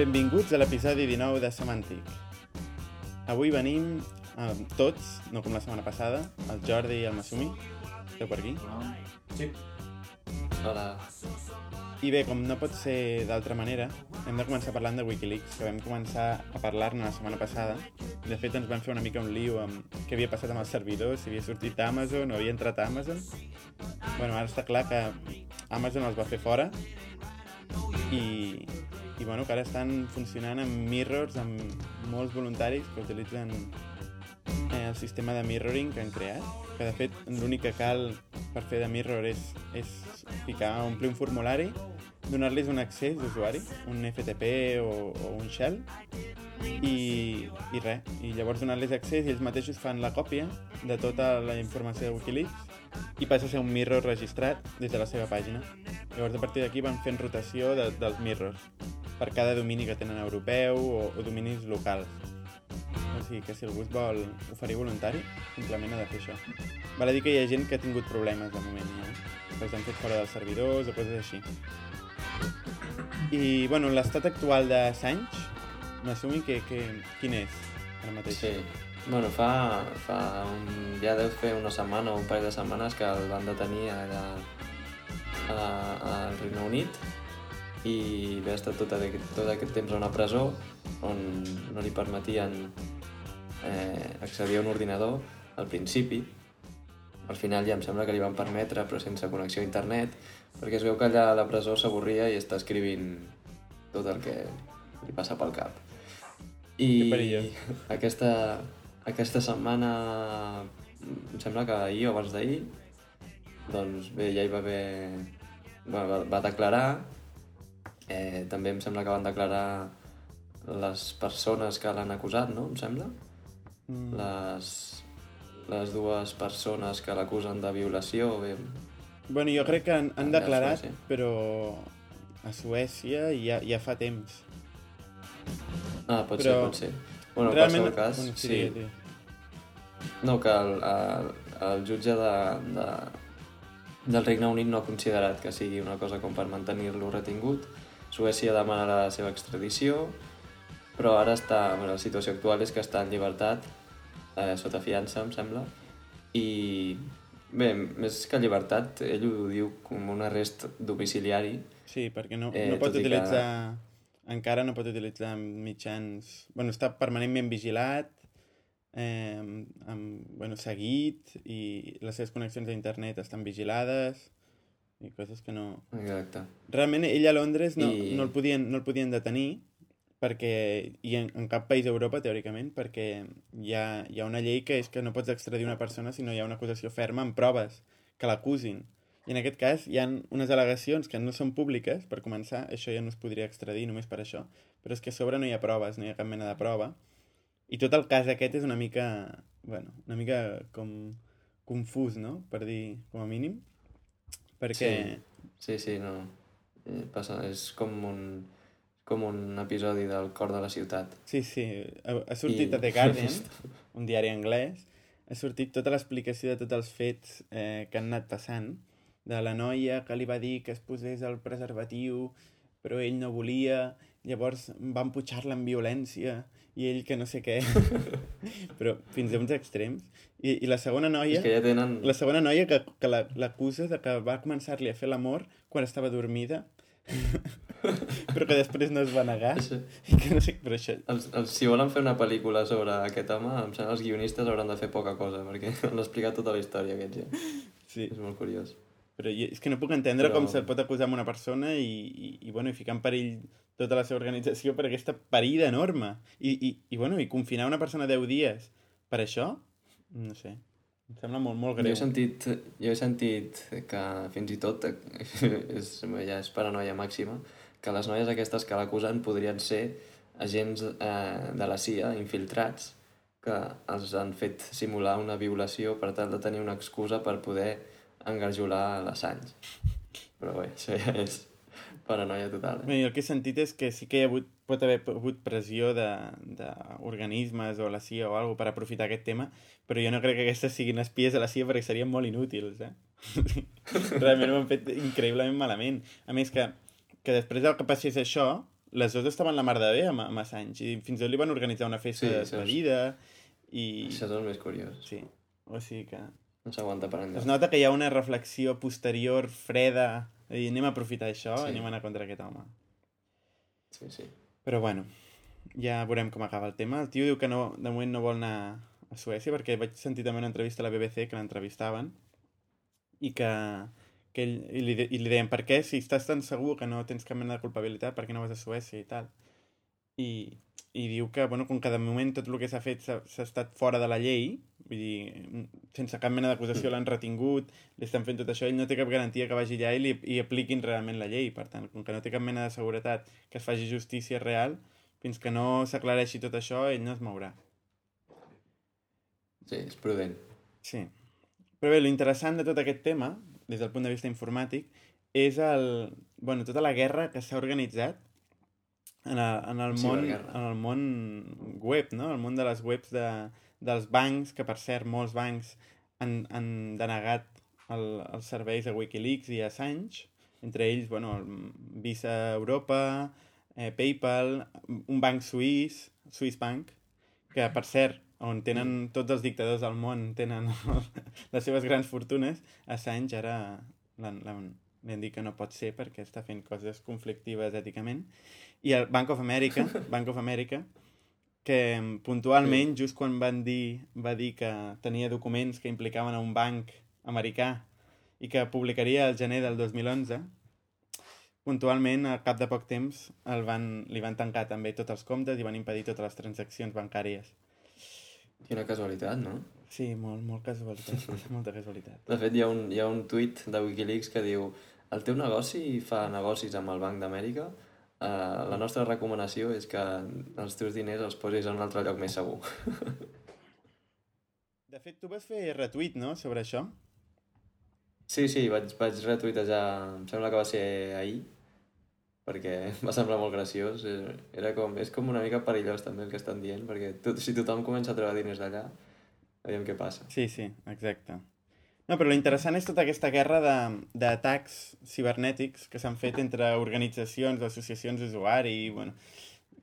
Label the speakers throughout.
Speaker 1: Benvinguts a l'episodi 19 de Semàntic. Avui venim amb tots, no com la setmana passada, el Jordi i el Masumi. Esteu per aquí?
Speaker 2: Sí. Hola.
Speaker 1: I bé, com no pot ser d'altra manera, hem de començar parlant de Wikileaks, que vam començar a parlar-ne la setmana passada. De fet, ens vam fer una mica un lío amb què havia passat amb els servidors, si havia sortit a Amazon o havia entrat a Amazon. bueno, ara està clar que Amazon els va fer fora i, i bueno, que ara estan funcionant amb mirrors, amb molts voluntaris que utilitzen eh, el sistema de mirroring que han creat, que de fet l'únic que cal per fer de mirror és, és ficar, omplir un formulari, donar-los un accés d'usuari, un FTP o, o un shell, i, i res, i llavors donar-los accés i ells mateixos fan la còpia de tota la informació de Wikileaks i passa a ser un mirror registrat des de la seva pàgina. Llavors a partir d'aquí van fent rotació de, dels mirrors per cada domini que tenen europeu o, o dominis locals. O sigui que si algú es vol oferir voluntari, simplement ha de fer això. Val a dir que hi ha gent que ha tingut problemes de moment, ja, que els han fet fora dels servidors o coses així. I, bueno, l'estat actual de Sanch, m'assumi que, que, quin és ara mateix?
Speaker 2: Sí. Bueno, fa, fa un, ja deu fer una setmana o un parell de setmanes que el van detenir allà al Regne Unit i va estar tot aquest, tot aquest temps a una presó on no li permetien eh, accedir a un ordinador al principi. Al final ja em sembla que li van permetre, però sense connexió a internet, perquè es veu que allà a la presó s'avorria i està escrivint tot el que li passa pel cap. I aquesta, aquesta setmana, em sembla que ahir o abans d'ahir, doncs bé, ja hi va haver... Va, va, va declarar, eh, també em sembla que van declarar les persones que l'han acusat, no? Em sembla? Mm. Les, les dues persones que l'acusen de violació. Bé,
Speaker 1: bueno, jo crec que han, han declarat, però a Suècia ja, ja fa temps.
Speaker 2: Ah, pot però... ser, pot ser. Bueno, Realment, en cas, bueno, sí. sí. No, que el, el, el jutge de, de, del Regne Unit no ha considerat que sigui una cosa com per mantenir-lo retingut. Suècia demana la seva extradició, però ara està... Bueno, la situació actual és que està en llibertat, eh, sota fiança, em sembla, i Bé, més que llibertat, ell ho diu com un arrest domiciliari.
Speaker 1: Sí, perquè no, eh, no pot utilitzar... Que encara no pot utilitzar mitjans... bueno, està permanentment vigilat, eh, amb, bueno, seguit, i les seves connexions a internet estan vigilades, i coses que no...
Speaker 2: Exacte.
Speaker 1: Realment, ell a Londres no, I... no, el, podien, no el podien detenir, perquè, i en, en cap país d'Europa, teòricament, perquè hi ha, hi ha una llei que és que no pots extradir una persona si no hi ha una acusació ferma amb proves que l'acusin. I en aquest cas hi han unes al·legacions que no són públiques, per començar, això ja no es podria extradir només per això, però és que a sobre no hi ha proves, no hi ha cap mena de prova. I tot el cas aquest és una mica, bueno, una mica com confús, no?, per dir com a mínim, perquè...
Speaker 2: Sí, sí, sí no. Eh, passa, és com un, com un episodi del cor de la ciutat.
Speaker 1: Sí, sí, ha, ha sortit I... a The Guardian, un diari anglès, ha sortit tota l'explicació de tots els fets eh, que han anat passant, de la noia que li va dir que es posés el preservatiu, però ell no volia, llavors van pujar-la amb violència, i ell que no sé què. però fins a uns extrems. I, i la segona noia...
Speaker 2: És que ja tenen...
Speaker 1: La segona noia que, que l'acusa de que va començar-li a fer l'amor quan estava dormida, però que després no es va negar. Això... I que no sé, però això...
Speaker 2: Si volen fer una pel·lícula sobre aquest home, em sembla els guionistes hauran de fer poca cosa, perquè han explicat tota la història aquest ja.
Speaker 1: Sí.
Speaker 2: És molt curiós.
Speaker 1: Però és que no puc entendre Però... com se'l pot acusar amb una persona i, i, i, bueno, i ficar en perill tota la seva organització per aquesta parida enorme. I, i, i, bueno, i confinar una persona 10 dies per això, no sé, em sembla molt, molt greu.
Speaker 2: Jo he sentit, jo he sentit que fins i tot, és, ja és paranoia màxima, que les noies aquestes que l'acusen podrien ser agents eh, de la CIA infiltrats que els han fet simular una violació per tal de tenir una excusa per poder engarjolar l'assanys. Però bé, això ja és paranoia total. Eh?
Speaker 1: Bé, el que he sentit és que sí que hi ha hagut, pot haver hagut pressió d'organismes o la CIA o alguna per aprofitar aquest tema, però jo no crec que aquestes siguin espies de la CIA perquè serien molt inútils, eh? Realment ho han fet increïblement malament. A més que, que després del que passés això, les dues estaven la mar de bé amb, amb Assange i fins i tot li van organitzar una festa
Speaker 2: Sí,
Speaker 1: de despedida i...
Speaker 2: Això és el més curiós.
Speaker 1: Sí, o sigui que...
Speaker 2: No s'aguanta per
Speaker 1: Es
Speaker 2: enlloc.
Speaker 1: nota que hi ha una reflexió posterior, freda, dir, anem a aprofitar això,
Speaker 2: sí.
Speaker 1: anem a anar contra aquest home.
Speaker 2: Sí, sí.
Speaker 1: Però bueno, ja veurem com acaba el tema. El tio diu que no, de moment no vol anar a Suècia perquè vaig sentir també una entrevista a la BBC que l'entrevistaven i que, que ell, i, li, i li deien per què si estàs tan segur que no tens cap mena de culpabilitat per què no vas a Suècia i tal i, i diu que, bueno, com que de moment tot el que s'ha fet s'ha s'ha estat fora de la llei vull dir, sense cap mena d'acusació l'han retingut, li estan fent tot això ell no té cap garantia que vagi allà i, li, i apliquin realment la llei, per tant, com que no té cap mena de seguretat que es faci justícia real fins que no s'aclareixi tot això, ell no es mourà.
Speaker 2: Sí, és prudent.
Speaker 1: Sí. Però bé, l'interessant de tot aquest tema, des del punt de vista informàtic, és el, bueno, tota la guerra que s'ha organitzat en el, en, el món,
Speaker 2: Ciberguerra.
Speaker 1: en el món web, no? El món de les webs de, dels bancs, que per cert molts bancs han, han denegat el, els serveis a Wikileaks i a Assange, entre ells, bueno, el Visa Europa, eh, PayPal, un banc suís, Swiss Bank, que per cert, on tenen tots els dictadors del món tenen les seves grans fortunes, Assange ara li han dit que no pot ser perquè està fent coses conflictives èticament. I el Bank of America, Bank of America, que em, puntualment, just quan van dir, va dir que tenia documents que implicaven a un banc americà i que publicaria el gener del 2011, puntualment, al cap de poc temps, el van, li van tancar també tots els comptes i van impedir totes les transaccions bancàries.
Speaker 2: Quina casualitat, no?
Speaker 1: Sí, molt, molt casualitat, molta casualitat.
Speaker 2: De fet, hi ha un, hi ha un tuit de Wikileaks que diu el teu negoci fa negocis amb el Banc d'Amèrica uh, la nostra recomanació és que els teus diners els posis en un altre lloc més segur.
Speaker 1: De fet, tu vas fer retuit, no?, sobre això.
Speaker 2: Sí, sí, vaig, vaig retuitejar, em sembla que va ser ahir, perquè va semblar molt graciós. Eh, Era com, és com una mica perillós també el que estan dient, perquè tot, si tothom comença a treure diners d'allà, veiem què passa.
Speaker 1: Sí, sí, exacte. No, però l'interessant és tota aquesta guerra de- d'atacs cibernètics que s'han fet entre organitzacions, associacions d'usuari, bueno,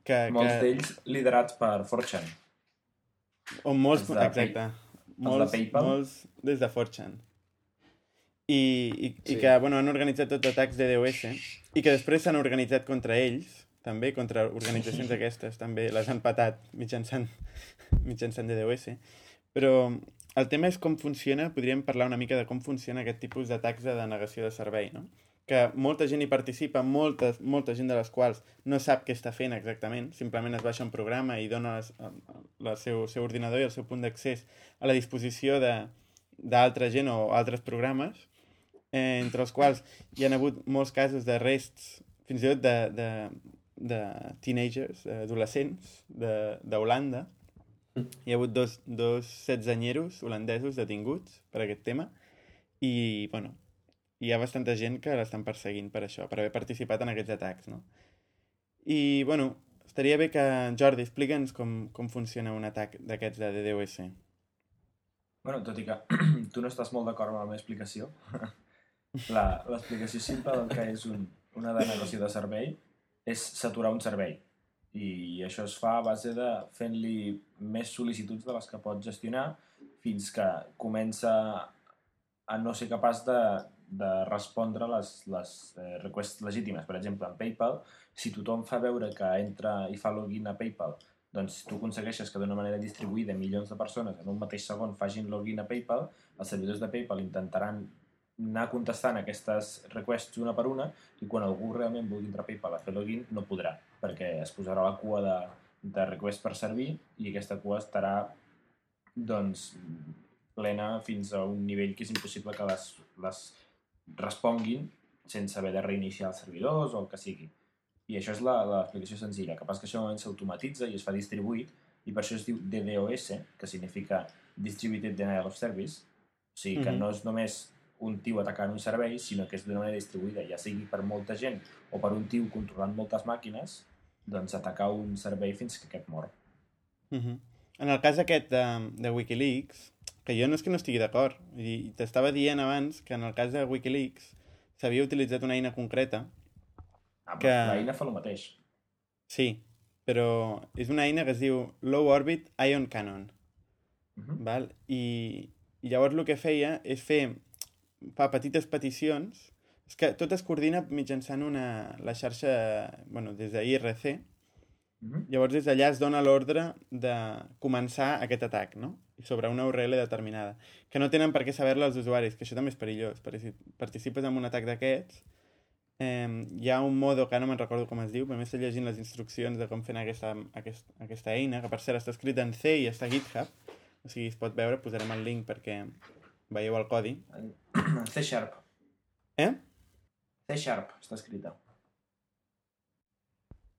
Speaker 1: que...
Speaker 3: Molts
Speaker 1: que...
Speaker 3: d'ells liderats per 4chan.
Speaker 1: O molts,
Speaker 3: Pay-
Speaker 1: exacte.
Speaker 3: de
Speaker 1: Molts,
Speaker 3: PayPal?
Speaker 1: molts des de 4chan. I, i, i
Speaker 2: Sí.
Speaker 1: que, bueno, han organitzat tots atacs de DOS i que després s'han organitzat contra ells, també, contra organitzacions aquestes, també les han patat mitjançant, mitjançant DDoS. Però el tema és com funciona, podríem parlar una mica de com funciona aquest tipus d'atacs de denegació de servei, no? que molta gent hi participa, molta, molta gent de les quals no sap què està fent exactament, simplement es baixa un programa i dona les, el, el seu, seu ordinador i el seu punt d'accés a la disposició de- d'altra gent o altres programes, eh, entre els quals hi han hagut molts casos d'arrests, fins i tot de, de, de teenagers, adolescents de- d'Holanda. Hi ha hagut dos, dos setzenyeros holandesos detinguts per aquest tema i, bueno, hi ha bastanta gent que l'estan perseguint per això, per haver participat en aquests atacs, no? I, bueno, estaria bé que, Jordi, explica'ns com, com funciona un atac d'aquests de DDoS.
Speaker 3: Bueno, tot i que tu no estàs molt d'acord amb la meva explicació, l'explicació simple del que és un, una denegació de servei és saturar un servei. I això es fa a base de fent-li més sol·licituds de les que pot gestionar fins que comença a no ser capaç de, de respondre les, les eh, requests legítimes. Per exemple, en PayPal, si tothom fa veure que entra i fa login a PayPal doncs tu aconsegueixes que d'una manera distribuïda milions de persones en un mateix segon facin login a PayPal, els servidors de PayPal intentaran anar contestant aquestes requests una per una i quan algú realment vulgui entrar a PayPal a fer login no podrà, perquè es posarà la cua de, de request per servir i aquesta cua estarà doncs plena fins a un nivell que és impossible que les, les responguin sense haver de reiniciar els servidors o el que sigui. I això és la- l'explicació senzilla. El que passa que això normalment s'automatitza i es fa distribuït i per això es diu DDoS, que significa Distributed Denial of Service. O sigui que
Speaker 1: Mhm.
Speaker 3: no és només un tio atacant un servei, sinó que és d'una manera distribuïda, ja sigui per molta gent o per un tio controlant moltes màquines, doncs atacar un servei fins que aquest mor.
Speaker 1: Uh -huh. En el cas aquest de, de Wikileaks, que jo no és que no estigui d'acord, i t'estava dient abans que en el cas de Wikileaks s'havia utilitzat una eina concreta
Speaker 3: Ah,
Speaker 1: Que-
Speaker 3: que... L'eina fa el mateix.
Speaker 1: Sí, però és una eina que es diu Low Orbit Ion Cannon.
Speaker 3: Uh -huh.
Speaker 1: Val? I, I llavors el que feia és fer fa petites peticions és que tot es coordina mitjançant una, la xarxa, bueno, des de IRC,
Speaker 3: Uh -huh.
Speaker 1: llavors des d'allà es dona l'ordre de començar aquest atac, no? Sobre una URL determinada. Que no tenen per què saber-la els usuaris, que això també és perillós, perquè si participes en un atac d'aquests, eh, hi ha un modo que no me'n recordo com es diu, però m'estic llegint les instruccions de com fer aquesta, aquest, aquesta eina, que per cert està escrit en C i està a GitHub, o sigui, es pot veure, posarem el link perquè veieu el codi.
Speaker 3: C Sharp.
Speaker 1: Eh?
Speaker 3: C Sharp està escrita.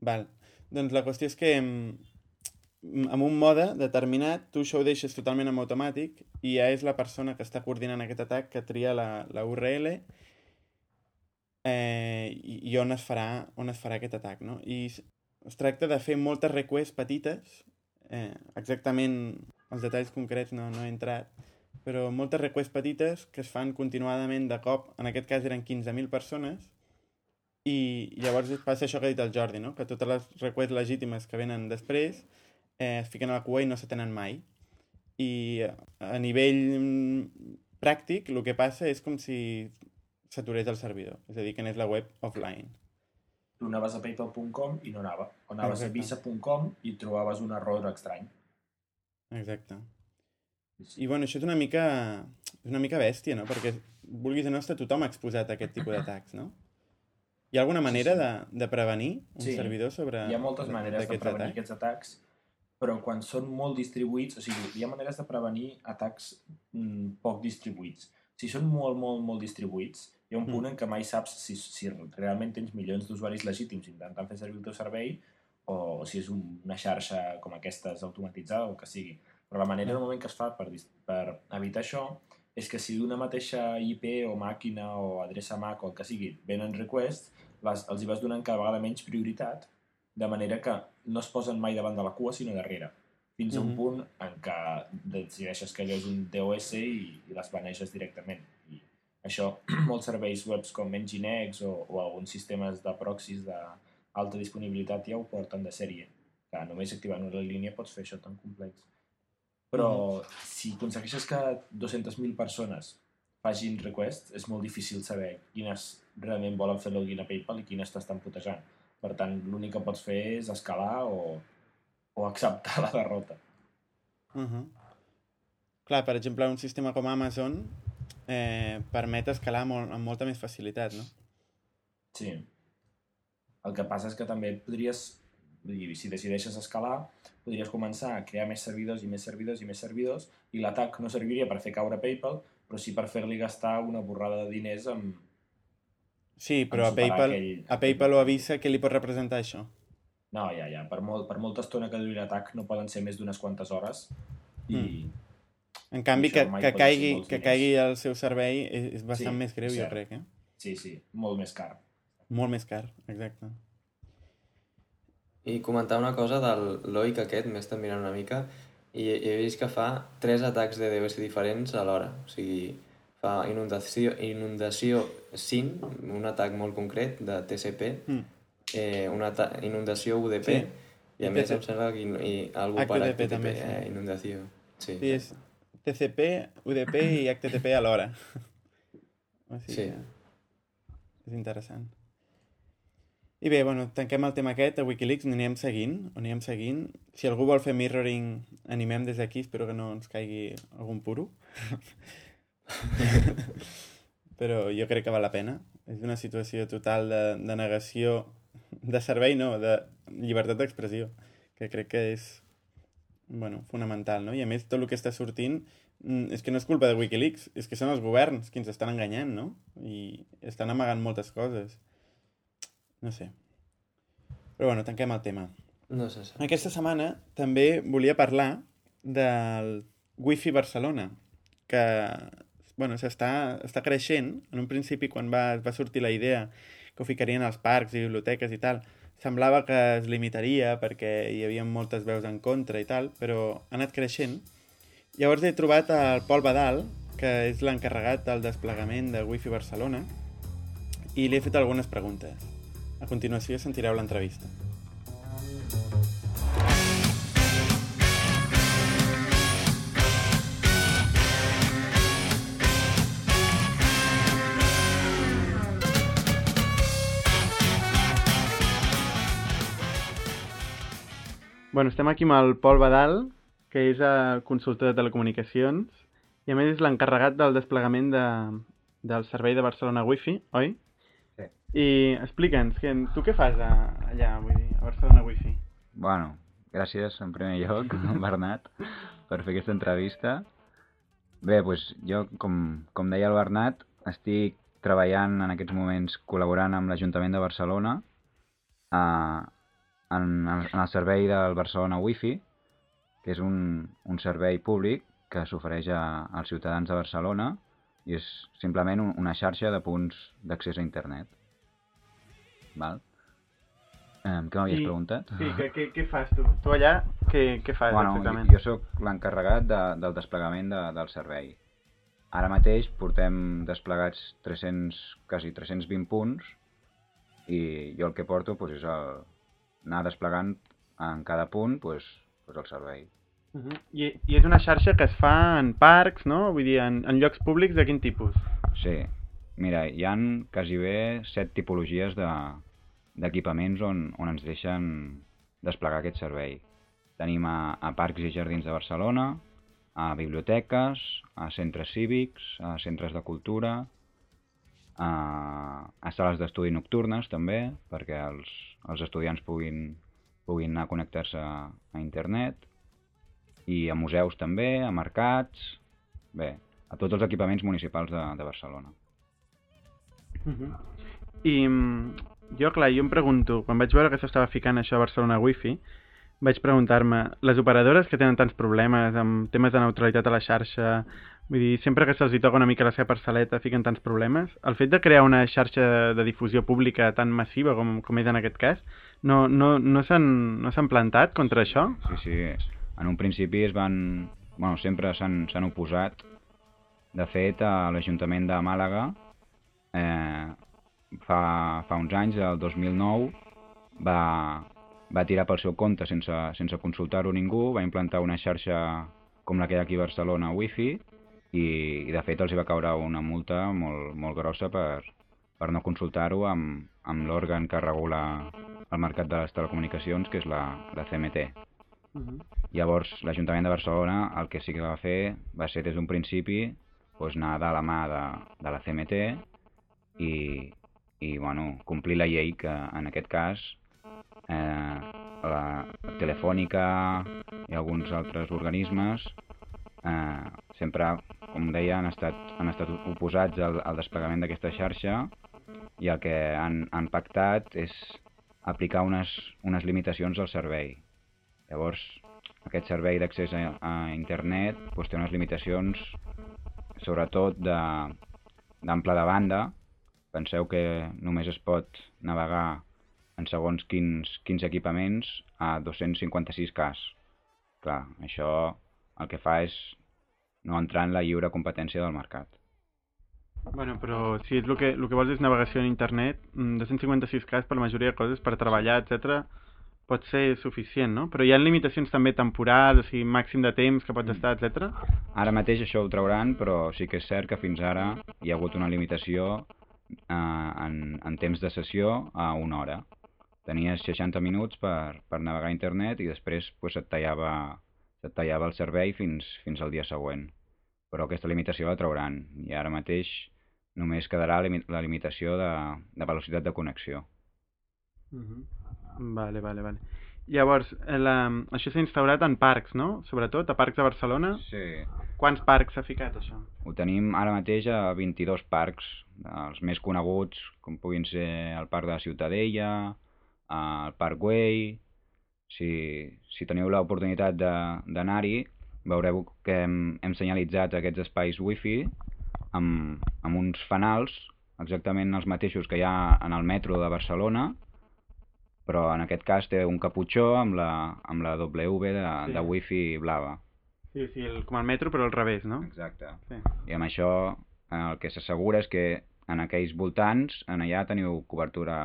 Speaker 1: Val. Doncs la qüestió és que mm, amb un mode determinat tu això ho deixes totalment en automàtic i ja és la persona que està coordinant aquest atac que tria la, la URL eh, i, on es farà on es farà aquest atac, no? I es tracta de fer moltes requests petites eh, exactament els detalls concrets no, no he entrat però moltes requests petites que es fan continuadament de cop, en aquest cas eren 15.000 persones i llavors passa això que ha dit el Jordi, no? que totes les requests legítimes que venen després eh, es fiquen a la cua i no s'atenen mai. I a nivell mm, pràctic el que passa és com si s'aturés el servidor, és a dir, que n'és la web offline.
Speaker 3: Tu anaves a paypal.com i no anava. O anaves
Speaker 1: Exacte.
Speaker 3: a visa.com i trobaves un error estrany.
Speaker 1: Exacte. I bueno, això és una mica, és una mica bèstia, no? Perquè, vulguis o no, està tothom exposat a aquest tipus d'atacs, no? Hi ha alguna manera
Speaker 3: sí.
Speaker 1: de, de prevenir un
Speaker 3: Sí.
Speaker 1: servidor sobre
Speaker 3: Hi ha moltes maneres de prevenir
Speaker 1: atacs?
Speaker 3: aquests atacs, però quan són molt distribuïts, o sigui, hi ha maneres de prevenir atacs mm, poc distribuïts. Si són molt, molt, molt distribuïts, hi ha un punt
Speaker 1: Mm.
Speaker 3: en què mai saps si, si realment tens milions d'usuaris legítims intentant fer servir el teu servei o si és un, una xarxa com aquestes automatitzada o que sigui. Però la manera
Speaker 1: Mm.
Speaker 3: normalment que es fa per, per evitar això és que si d'una mateixa IP o màquina o adreça MAC o el que sigui venen requests, les, els hi vas donant cada vegada menys prioritat, de manera que no es posen mai davant de la cua, sinó darrere. Fins a un
Speaker 1: Mhm.
Speaker 3: punt en què decideixes que allò és un DOS i, i les baneixes directament. I això, molts serveis webs com Nginx o, o alguns sistemes de proxys d'alta disponibilitat ja ho porten de sèrie. Que només activant una línia pots fer això tan complex. Però si aconsegueixes que 200.000 persones facin requests, és molt difícil saber quines realment volen fer login a PayPal i quines t'estan putejant. Per tant, l'únic que pots fer és escalar o, o acceptar la derrota.
Speaker 1: Uh -huh. Clar, per exemple, un sistema com Amazon eh, permet escalar molt, amb molta més facilitat, no?
Speaker 3: Sí. El que passa és que també podries, dir, si decideixes escalar, podries començar a crear més servidors i més servidors i més servidors i l'atac no serviria per fer caure PayPal, però sí per fer-li gastar una borrada de diners amb...
Speaker 1: Sí, però a
Speaker 3: superar
Speaker 1: PayPal,
Speaker 3: aquell-
Speaker 1: a PayPal o a Visa què li pot representar això?
Speaker 3: No, ja, ja. Per, molt, per molta estona que duri l'atac no poden ser més d'unes quantes hores i...
Speaker 1: En canvi, que, que, caigui, que
Speaker 3: diners.
Speaker 1: caigui el seu servei és, és bastant
Speaker 3: Sí,
Speaker 1: més greu, jo
Speaker 3: cert.
Speaker 1: crec, eh?
Speaker 3: Sí, sí, molt més car.
Speaker 1: Molt més car, exacte.
Speaker 2: I comentar una cosa del Loic aquest, m'he estat mirant una mica, i he vist que fa tres atacs de DOS diferents alhora. O sigui, fa inundació, inundació SYN, un atac molt concret de TCP,
Speaker 1: Mm.
Speaker 2: eh, una inundació UDP,
Speaker 1: Sí.
Speaker 2: i a
Speaker 1: I
Speaker 2: més
Speaker 1: TCP.
Speaker 2: em sembla que in, i algú per
Speaker 1: HTTP
Speaker 2: HTTP,
Speaker 1: també, sí.
Speaker 2: eh, inundació. Sí.
Speaker 1: Sí, és TCP, UDP i HTTP alhora. O sigui,
Speaker 2: Sí.
Speaker 1: és interessant. I bé, bueno, tanquem el tema aquest a Wikileaks, anirem seguint, anirem seguint. Si algú vol fer mirroring, animem des d'aquí, espero que no ens caigui algun puro. Però jo crec que val la pena. És una situació total de, de negació de servei, no, de llibertat d'expressió, que crec que és bueno, fonamental, no? I a més, tot el que està sortint mm, és que no és culpa de Wikileaks, és que són els governs qui ens estan enganyant, no? I estan amagant moltes coses. No sé. Però bueno, tanquem el tema.
Speaker 2: No sé. sí.
Speaker 1: Aquesta setmana també volia parlar del Wi-Fi Barcelona, que bueno, s'està està creixent. En un principi, quan va, va sortir la idea que ho ficarien als parcs i biblioteques i tal, semblava que es limitaria perquè hi havia moltes veus en contra i tal, però ha anat creixent. Llavors he trobat el Pol Badal, que és l'encarregat del desplegament de Wi-Fi Barcelona, i li he fet algunes preguntes. A continuació sentireu l'entrevista.
Speaker 4: Bueno, estem aquí amb el Pol Badal, que és el consultor de telecomunicacions i a més és l'encarregat del desplegament de, del servei de Barcelona Wi-Fi, oi? I explica'ns, que, tu què fas a, allà, vull dir, a Barcelona Wi-Fi?
Speaker 5: Bueno, gràcies en primer lloc, Bernat, per fer aquesta entrevista. Bé, doncs jo, com, com deia el Bernat, estic treballant en aquests moments col·laborant amb l'Ajuntament de Barcelona eh, en, en el servei del Barcelona Wi-Fi, que és un, un servei públic que s'ofereix als ciutadans de Barcelona i és simplement un, una xarxa de punts d'accés a internet. Val? Eh, què m'havies
Speaker 4: I-
Speaker 5: preguntat?
Speaker 4: Sí, que, que, què fas tu? Tu allà, què, què fas
Speaker 5: Bueno,
Speaker 4: exactament?
Speaker 5: jo, jo sóc l'encarregat de, del desplegament de, del servei. Ara mateix portem desplegats 300, quasi 320 punts i jo el que porto doncs, és el, anar desplegant en cada punt doncs, doncs el servei.
Speaker 4: Uh -huh. I, I és una xarxa que es fa en parcs, no? Vull dir, en, en llocs públics de quin tipus?
Speaker 5: Sí, mira, hi han quasi bé set tipologies de d'equipaments on, on ens deixen desplegar aquest servei. Tenim a, a parcs i jardins de Barcelona, a biblioteques, a centres cívics, a centres de cultura, a, a sales d'estudi nocturnes també, perquè els, els estudiants puguin, puguin anar a connectar-se a, a internet, i a museus també, a mercats, bé, a tots els equipaments municipals de, de Barcelona.
Speaker 4: Uh -huh. I mm, jo, clar, jo em pregunto, quan vaig veure que s'estava ficant això a Barcelona Wi-Fi, vaig preguntar-me, les operadores que tenen tants problemes amb temes de neutralitat a la xarxa, vull dir, sempre que se'ls toca una mica la seva parcel·leta fiquen tants problemes, el fet de crear una xarxa de, difusió pública tan massiva com, com és en aquest cas, no, no, no s'han no plantat contra això?
Speaker 5: Sí, sí, en un principi es van... Bueno, sempre s'han oposat. De fet, a l'Ajuntament de Màlaga, eh, fa, fa uns anys, el 2009, va, va tirar pel seu compte sense, sense consultar-ho ningú, va implantar una xarxa com la que hi ha aquí a Barcelona, Wi-Fi, i, i de fet els hi va caure una multa molt, molt grossa per, per no consultar-ho amb, amb l'òrgan que regula el mercat de les telecomunicacions, que és la, la CMT.
Speaker 4: Uh -huh.
Speaker 5: Llavors, l'Ajuntament de Barcelona el que sí que va fer va ser des d'un principi doncs, anar de la mà de, de la CMT i, i bueno, complir la llei que en aquest cas eh, la Telefònica i alguns altres organismes eh, sempre, com deia, han estat, han estat oposats al, al desplegament d'aquesta xarxa i el que han, han pactat és aplicar unes, unes limitacions al servei. Llavors, aquest servei d'accés a, a internet doncs, té unes limitacions sobretot d'ample de, de banda. Penseu que només es pot navegar en segons quins, quins equipaments a 256 cas. Clar, això el que fa és no entrar en la lliure competència del mercat.
Speaker 4: Bueno, però si és el que, el que vols és navegació en internet, mm, 256 cas per la majoria de coses, per treballar, etc pot ser suficient, no? Però hi ha limitacions també temporals, o sigui, màxim de temps que pots estar, etc.
Speaker 5: Ara mateix això ho trauran, però sí que és cert que fins ara hi ha hagut una limitació eh, en, en temps de sessió a una hora. Tenies 60 minuts per, per navegar a internet i després pues, et, tallava, et tallava el servei fins, fins al dia següent. Però aquesta limitació la trauran i ara mateix només quedarà la limitació de, de velocitat de connexió.
Speaker 4: Uh -huh. Vale, vale, vale. Llavors, eh, la, això s'ha instaurat en parcs, no? Sobretot a parcs de Barcelona.
Speaker 5: Sí.
Speaker 4: Quants parcs s'ha ficat, això?
Speaker 5: Ho tenim ara mateix a 22 parcs, els més coneguts, com puguin ser el Parc de la Ciutadella, el Parc Güell... Si, si teniu l'oportunitat de- d'anar-hi, veureu que hem, hem senyalitzat aquests espais wifi amb, amb uns fanals, exactament els mateixos que hi ha en el metro de Barcelona, però en aquest cas té un caputxó amb la, amb la W de,
Speaker 4: Sí.
Speaker 5: de wifi blava.
Speaker 4: Sí, sí, el, com el metro, però al revés, no?
Speaker 5: Exacte.
Speaker 4: Sí.
Speaker 5: I amb això el que s'assegura és que en aquells voltants, en allà teniu cobertura,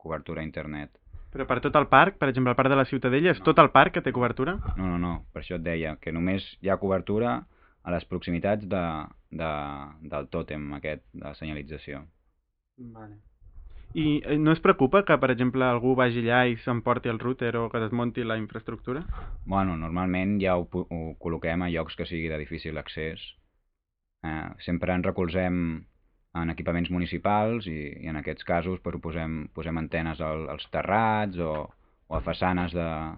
Speaker 5: cobertura a internet.
Speaker 4: Però per tot el parc, per exemple, el parc de la Ciutadella, és tot el parc que té cobertura?
Speaker 5: No, no, no, per això et deia, que només hi ha cobertura a les proximitats de, de, del tòtem aquest, de la senyalització.
Speaker 4: Vale. I eh, no es preocupa que, per exemple, algú vagi allà i s'emporti el router o que desmonti la infraestructura?
Speaker 5: Bueno, normalment ja ho, ho col·loquem a llocs que sigui de difícil accés. Eh, sempre ens recolzem en equipaments municipals i, i en aquests casos ho posem, posem antenes al, als terrats o, o a façanes de-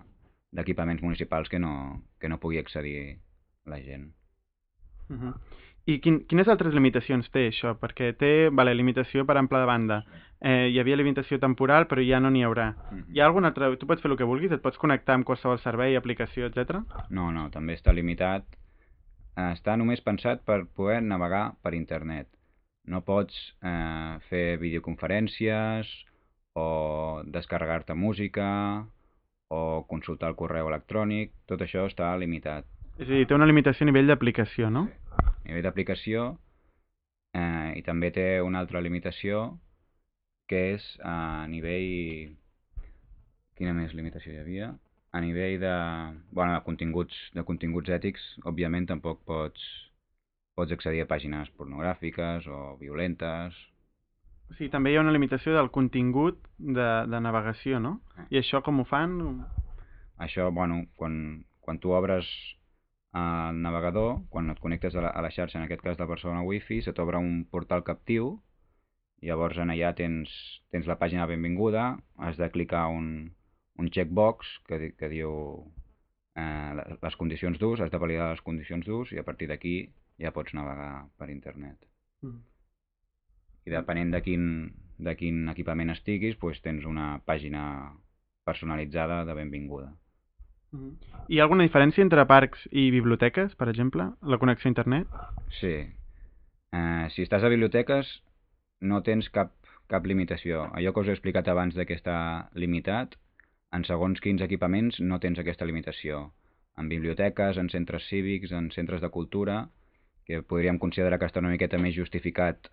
Speaker 5: d'equipaments municipals que no, que no pugui accedir la gent.
Speaker 4: Uh -huh. I quin, quines altres limitacions té això? Perquè té, vale, limitació per ample de banda. Eh, hi havia limitació temporal, però ja no n'hi haurà. Hi ha algun altre... Tu pots fer el que vulguis? Et pots connectar amb qualsevol servei, aplicació, etc.
Speaker 5: No, no, també està limitat. Està només pensat per poder navegar per internet. No pots eh, fer videoconferències o descarregar-te música o consultar el correu electrònic. Tot això està limitat.
Speaker 4: És a dir, té una limitació a nivell d'aplicació, no?
Speaker 5: A nivell d'aplicació eh, i també té una altra limitació que és a nivell... Quina més limitació hi havia? A nivell de, bueno, de, continguts, de continguts ètics, òbviament tampoc pots, pots accedir a pàgines pornogràfiques o violentes.
Speaker 4: O sigui, també hi ha una limitació del contingut de, de navegació, no?
Speaker 5: Ah.
Speaker 4: I això com ho fan?
Speaker 5: Això, bueno, quan, quan tu obres el navegador, quan et connectes a la, a la xarxa, en aquest cas de Barcelona Wi-Fi, se t'obre un portal captiu, llavors en allà tens, tens la pàgina benvinguda, has de clicar un, un checkbox que, que diu eh, le- les condicions d'ús, has de validar les condicions d'ús i a partir d'aquí ja pots navegar per internet.
Speaker 4: Mm.
Speaker 5: I depenent de quin, de quin equipament estiguis, doncs tens una pàgina personalitzada de benvinguda.
Speaker 4: Mhm. Hi ha alguna diferència entre parcs i biblioteques, per exemple? La connexió a internet?
Speaker 5: Sí. Eh, si estàs a biblioteques no tens cap, cap limitació. Allò que us he explicat abans de que està limitat, en segons quins equipaments no tens aquesta limitació. En biblioteques, en centres cívics, en centres de cultura, que podríem considerar que està una miqueta més justificat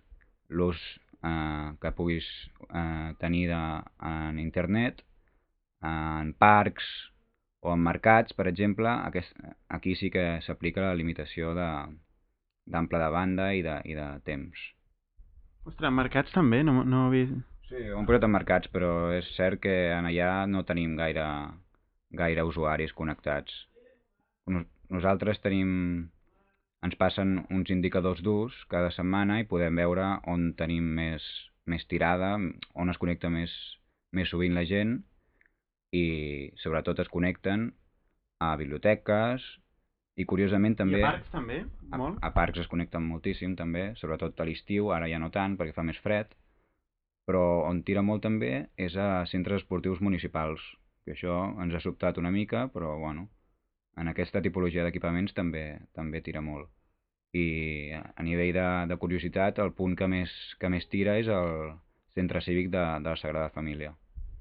Speaker 5: l'ús eh, que puguis eh, tenir de, en internet, en parcs o en mercats, per exemple, aquest, aquí sí que s'aplica la limitació de, d'ample de banda i de, i de temps.
Speaker 4: Ostres, mercats també? No, no vist.
Speaker 5: Sí, ho hem posat en mercats, però és cert que en allà no tenim gaire, gaire usuaris connectats. Nos- Nosaltres tenim... Ens passen uns indicadors d'ús cada setmana i podem veure on tenim més, més tirada, on es connecta més, més sovint la gent i sobretot es connecten a biblioteques i curiosament també...
Speaker 4: I a parcs també?
Speaker 5: A,
Speaker 4: Molt?
Speaker 5: a parcs es connecten moltíssim també, sobretot a l'estiu, ara ja no tant perquè fa més fred, però on tira molt també és a centres esportius municipals, que això ens ha sobtat una mica, però bueno, en aquesta tipologia d'equipaments també també tira molt. I a nivell de, de curiositat, el punt que més, que més tira és el centre cívic de, de la Sagrada Família.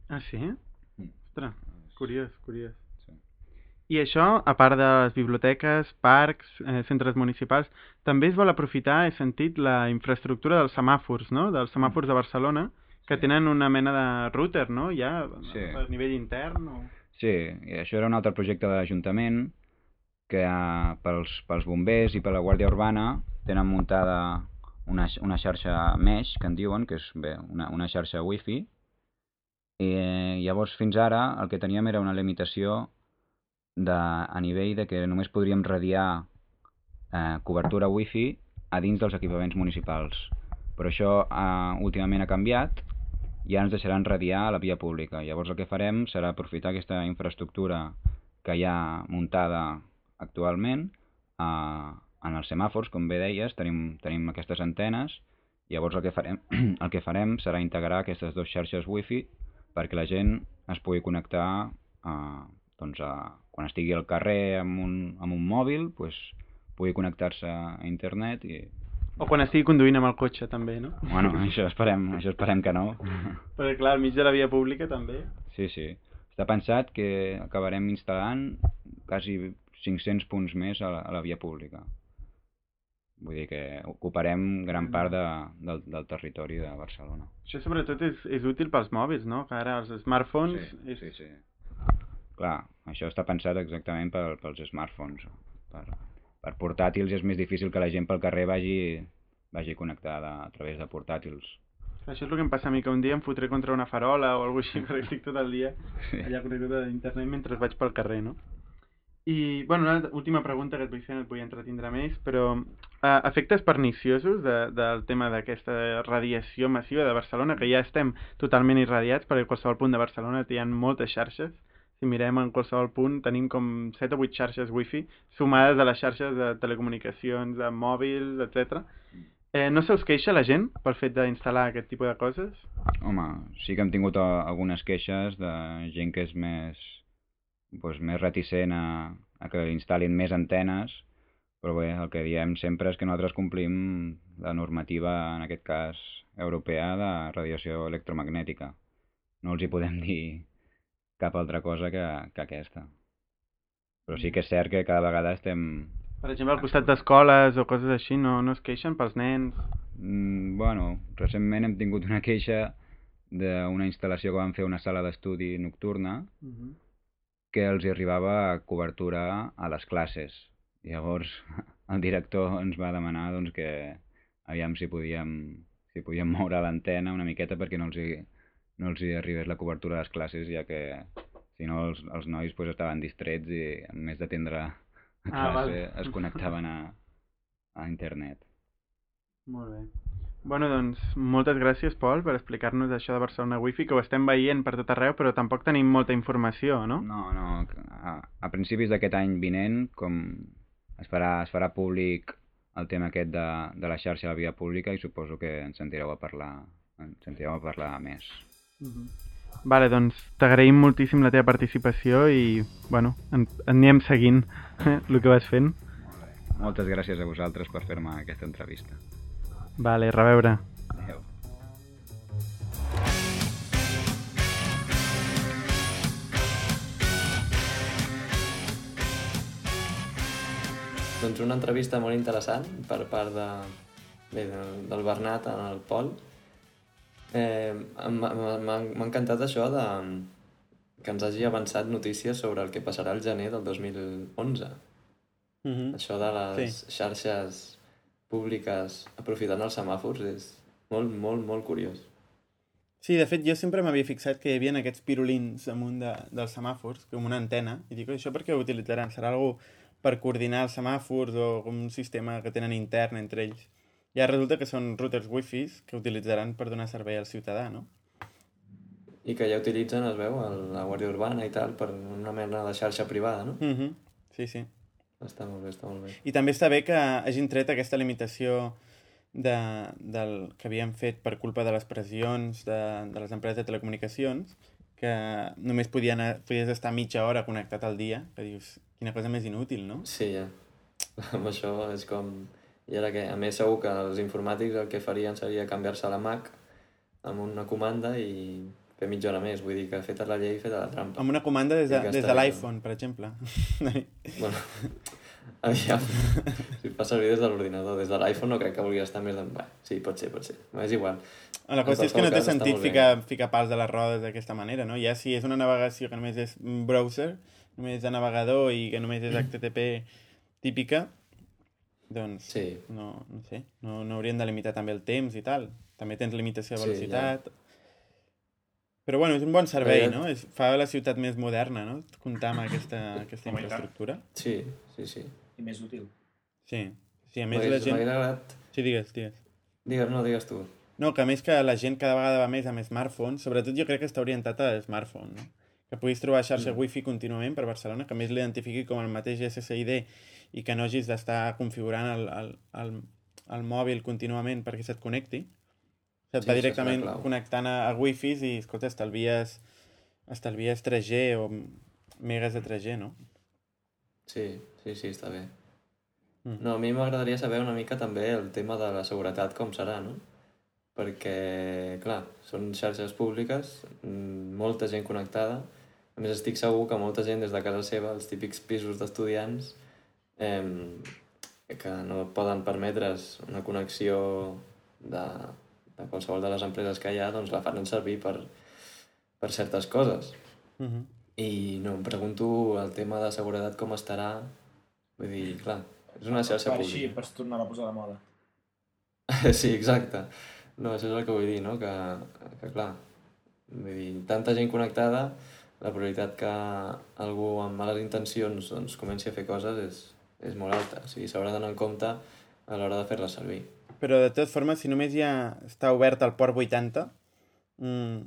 Speaker 4: Ah, sí?
Speaker 5: Mm.
Speaker 4: Ostres, curiós, curiós.
Speaker 5: Sí.
Speaker 4: I això, a part de les biblioteques, parcs, eh, centres municipals, també es vol aprofitar, he sentit, la infraestructura dels semàfors, no? Dels semàfors de Barcelona, que
Speaker 5: Sí.
Speaker 4: tenen una mena de router, no? Ja,
Speaker 5: Sí.
Speaker 4: a nivell intern o...
Speaker 5: Sí, i això era un altre projecte de l'Ajuntament que eh, pels, pels bombers i per la Guàrdia Urbana tenen muntada una, una xarxa mesh, que en diuen, que és bé, una, una xarxa wifi, i eh, llavors fins ara el que teníem era una limitació de, a nivell de que només podríem radiar eh, cobertura wifi a dins dels equipaments municipals. Però això eh, últimament ha canviat ja ens deixaran radiar a la via pública. Llavors el que farem serà aprofitar aquesta infraestructura que hi ha muntada actualment eh, en els semàfors, com bé deies, tenim, tenim aquestes antenes, llavors el que, farem, el que farem serà integrar aquestes dues xarxes wifi perquè la gent es pugui connectar eh, doncs a, quan estigui al carrer amb un, amb un mòbil, pues, pugui connectar-se a internet i,
Speaker 4: O quan estigui conduint amb el cotxe, també, no?
Speaker 5: bueno, això esperem, això esperem que no.
Speaker 4: Perquè, clar, al mig de la via pública, també.
Speaker 5: Sí, sí. Està pensat que acabarem instal·lant quasi 500 punts més a la, a la via pública. Vull dir que ocuparem gran part de, del, del territori de Barcelona.
Speaker 1: Això sobretot és, és útil pels mòbils, no? Que ara els smartphones...
Speaker 5: Sí,
Speaker 1: és...
Speaker 5: sí, sí. Clar, això està pensat exactament per, pels smartphones. Per, per portàtils és més difícil que la gent pel carrer vagi, vagi connectada a través de portàtils.
Speaker 1: Això és el que em passa a mi, que un dia em fotré contra una farola o alguna així, perquè estic tot el dia allà connectat a internet mentre vaig pel carrer, no? I, bueno, una última pregunta que et vull fer, et vull entretindre més, però uh, efectes perniciosos de, del tema d'aquesta radiació massiva de Barcelona, que ja estem totalment irradiats, perquè a qualsevol punt de Barcelona hi ha moltes xarxes, si mirem en qualsevol punt tenim com 7 o 8 xarxes wifi sumades a les xarxes de telecomunicacions, de mòbils, etc. Eh, no se us queixa la gent pel fet d'instal·lar aquest tipus de coses?
Speaker 5: Home, sí que hem tingut algunes queixes de gent que és més, doncs, més reticent a, a que instal·lin més antenes, però bé, el que diem sempre és que nosaltres complim la normativa, en aquest cas europea, de radiació electromagnètica. No els hi podem dir cap altra cosa que, que aquesta. Però sí que és cert que cada vegada estem...
Speaker 1: Per exemple, al costat d'escoles o coses així, no, no es queixen pels nens?
Speaker 5: Mm, bueno, recentment hem tingut una queixa d'una instal·lació que van fer una sala d'estudi nocturna
Speaker 1: Uh -huh.
Speaker 5: Que els hi arribava cobertura a les classes. Llavors el director ens va demanar doncs, que aviam si podíem, si podíem moure l'antena una miqueta perquè no els, hi, no els hi arribés la cobertura a les classes, ja que si no els, els nois pues, estaven distrets i en més d'atendre a
Speaker 1: Ah,
Speaker 5: classe
Speaker 1: val.
Speaker 5: es connectaven a, a internet.
Speaker 1: Molt bé. Bueno, doncs, moltes gràcies, Pol, per explicar-nos això de Barcelona Wi-Fi, que ho estem veient per tot arreu, però tampoc tenim molta informació, no?
Speaker 5: No, no, a, a principis d'aquest any vinent, com es farà, es farà públic el tema aquest de, de la xarxa de la via pública i suposo que ens sentireu a parlar, ens sentireu a parlar més.
Speaker 1: Uh -huh. Vale, doncs t'agraïm moltíssim la teva participació i, bueno, en, anirem seguint eh, el que vas fent.
Speaker 5: Moltes gràcies a vosaltres per fer-me aquesta entrevista.
Speaker 1: Vale, reveure.
Speaker 5: Adéu.
Speaker 2: Doncs una entrevista molt interessant per part de, bé, del, del Bernat en el Pol. Eh, m'ha encantat això de que ens hagi avançat notícies sobre el que passarà al gener del 2011.
Speaker 1: Uh -huh.
Speaker 2: Això de les
Speaker 1: Sí.
Speaker 2: xarxes públiques aprofitant els semàfors és molt, molt, molt curiós.
Speaker 1: Sí, de fet, jo sempre m'havia fixat que hi havia aquests pirulins amunt de, dels semàfors, com una antena, i dic, això per què ho utilitzaran? Serà algú per coordinar els semàfors o un sistema que tenen intern entre ells? I ara resulta que són routers wifi que utilitzaran per donar servei al ciutadà, no?
Speaker 2: I que ja utilitzen, es veu, la Guàrdia Urbana i tal, per una mena de xarxa privada, no?
Speaker 1: Uh -huh. Sí, sí.
Speaker 2: Està molt bé, està molt bé.
Speaker 1: I també està bé que hagin tret aquesta limitació de, del que havien fet per culpa de les pressions de, de les empreses de telecomunicacions, que només podien, podies estar mitja hora connectat al dia, que dius, quina cosa més inútil, no?
Speaker 2: Sí, ja. Amb això és com... I ara que, a més, segur que els informàtics el que farien seria canviar-se la Mac amb una comanda i fer mitja hora més. Vull dir que feta la llei, feta la trampa.
Speaker 1: Amb una comanda des de, des de l'iPhone, per exemple.
Speaker 2: Bueno, aviam, si fa servir des de l'ordinador, des de l'iPhone no crec que vulgui estar més de... Bé, sí, pot ser, pot ser. És igual.
Speaker 1: La qüestió és que no té sentit ficar, ficar pals de les rodes d'aquesta manera, no? Ja si és una navegació que només és browser, només de navegador i que només és HTTP típica, doncs
Speaker 2: Sí,
Speaker 1: no, no sé, no, no haurien de limitar també el temps i tal. També tens limitació de
Speaker 2: Sí,
Speaker 1: velocitat. Però bueno, és un bon servei,
Speaker 2: ja-
Speaker 1: no? És, fa la ciutat més moderna, no? Comptar amb aquesta, aquesta infraestructura.
Speaker 2: sí, sí, sí.
Speaker 3: I més útil.
Speaker 1: Sí. Sí, a més la gent...
Speaker 2: agradat...
Speaker 1: Sí, digues, digues.
Speaker 2: Digues, no, digues tu.
Speaker 1: No, que a més que la gent cada vegada va més amb smartphones, sobretot jo crec que està orientat a smartphone, no? Que puguis trobar xarxa
Speaker 2: Mm.
Speaker 1: wifi contínuament per Barcelona, que a més l'identifiqui com el mateix SSID i que no hagis d'estar configurant el, el, el, el mòbil contínuament perquè se't connecti.
Speaker 2: Sí,
Speaker 1: va directament connectant a, a wifis i, escolta, estalvies, estalvies 3G o megas de 3G, no?
Speaker 2: Sí, sí, sí, està bé.
Speaker 1: Mm.
Speaker 2: No, a mi m'agradaria saber una mica també el tema de la seguretat, com serà, no? Perquè, clar, són xarxes públiques, mm, molta gent connectada. A més, estic segur que molta gent des de casa seva, els típics pisos d'estudiants, eh, que no poden permetre's una connexió de, de qualsevol de les empreses que hi ha, doncs la fan servir per, per certes coses.
Speaker 1: Uh -huh.
Speaker 2: I no, em pregunto el tema de seguretat com estarà. Vull dir, clar, és una xarxa
Speaker 3: Per així,
Speaker 2: pública.
Speaker 3: pots tornar a posar de moda.
Speaker 2: Sí, exacte. No, això és el que vull dir, no? Que, que clar, vull dir, tanta gent connectada, la probabilitat que algú amb males intencions doncs, comenci a fer coses és, és molt alta. O sigui, s'haurà d'anar en compte a l'hora de fer-la servir.
Speaker 1: Però de totes formes, si només ja està obert el port 80, mm,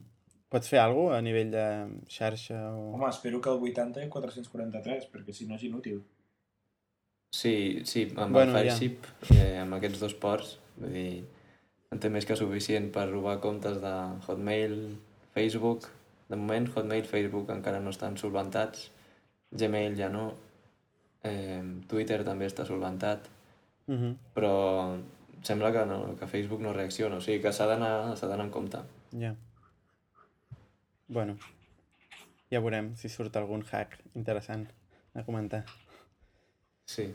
Speaker 1: pots fer alguna cosa a nivell de xarxa o...
Speaker 3: Home, espero que el 80 i 443, perquè si no és inútil.
Speaker 2: Sí, sí, amb
Speaker 1: Bueno,
Speaker 2: el
Speaker 1: ja.
Speaker 2: Fireship, eh, amb aquests dos ports, vull dir, en té més que suficient per robar comptes de Hotmail, Facebook. De moment, Hotmail, Facebook encara no estan solventats, Gmail ja no, eh, Twitter també està solventat,
Speaker 1: Uh -huh.
Speaker 2: però sembla que, no, que Facebook no reacciona, o sigui que s'ha d'anar en compte.
Speaker 1: Ja. Bueno, ja veurem si surt algun hack interessant a comentar.
Speaker 2: Sí,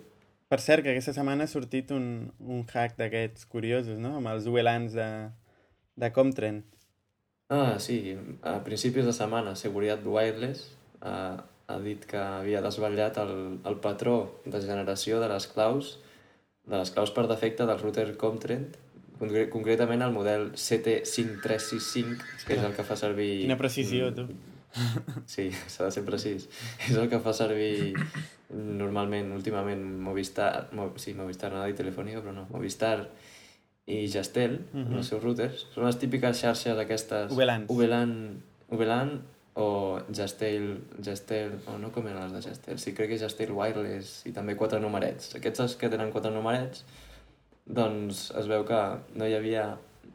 Speaker 1: Per cert, que aquesta setmana ha sortit un, un hack d'aquests curiosos, no? Amb els VLANs de, de Comtrend.
Speaker 2: Ah, sí, a principis de setmana Seguretat Wireless ha, ha dit que havia desvetllat el, el patró de generació de les claus de les claus per defecte del router Comtrend, concre concretament el model CT5365, que és el que fa servir...
Speaker 1: Quina precisió, tu.
Speaker 2: Sí, s'ha de ser precís. És el que fa servir normalment, últimament, Movistar, Mo, sí, Movistar, no dir Telefònica, però no, Movistar i Gestel, uh
Speaker 1: Mhm.
Speaker 2: -huh. els seus routers. Són les típiques xarxes aquestes...
Speaker 1: VLANs.
Speaker 2: VLAN, VLAN o Gestel, Gestel, o no com eren les de Gestel, sí, crec que Gestel Wireless i també quatre numerets. Aquests que tenen quatre numerets, doncs es veu que no hi havia,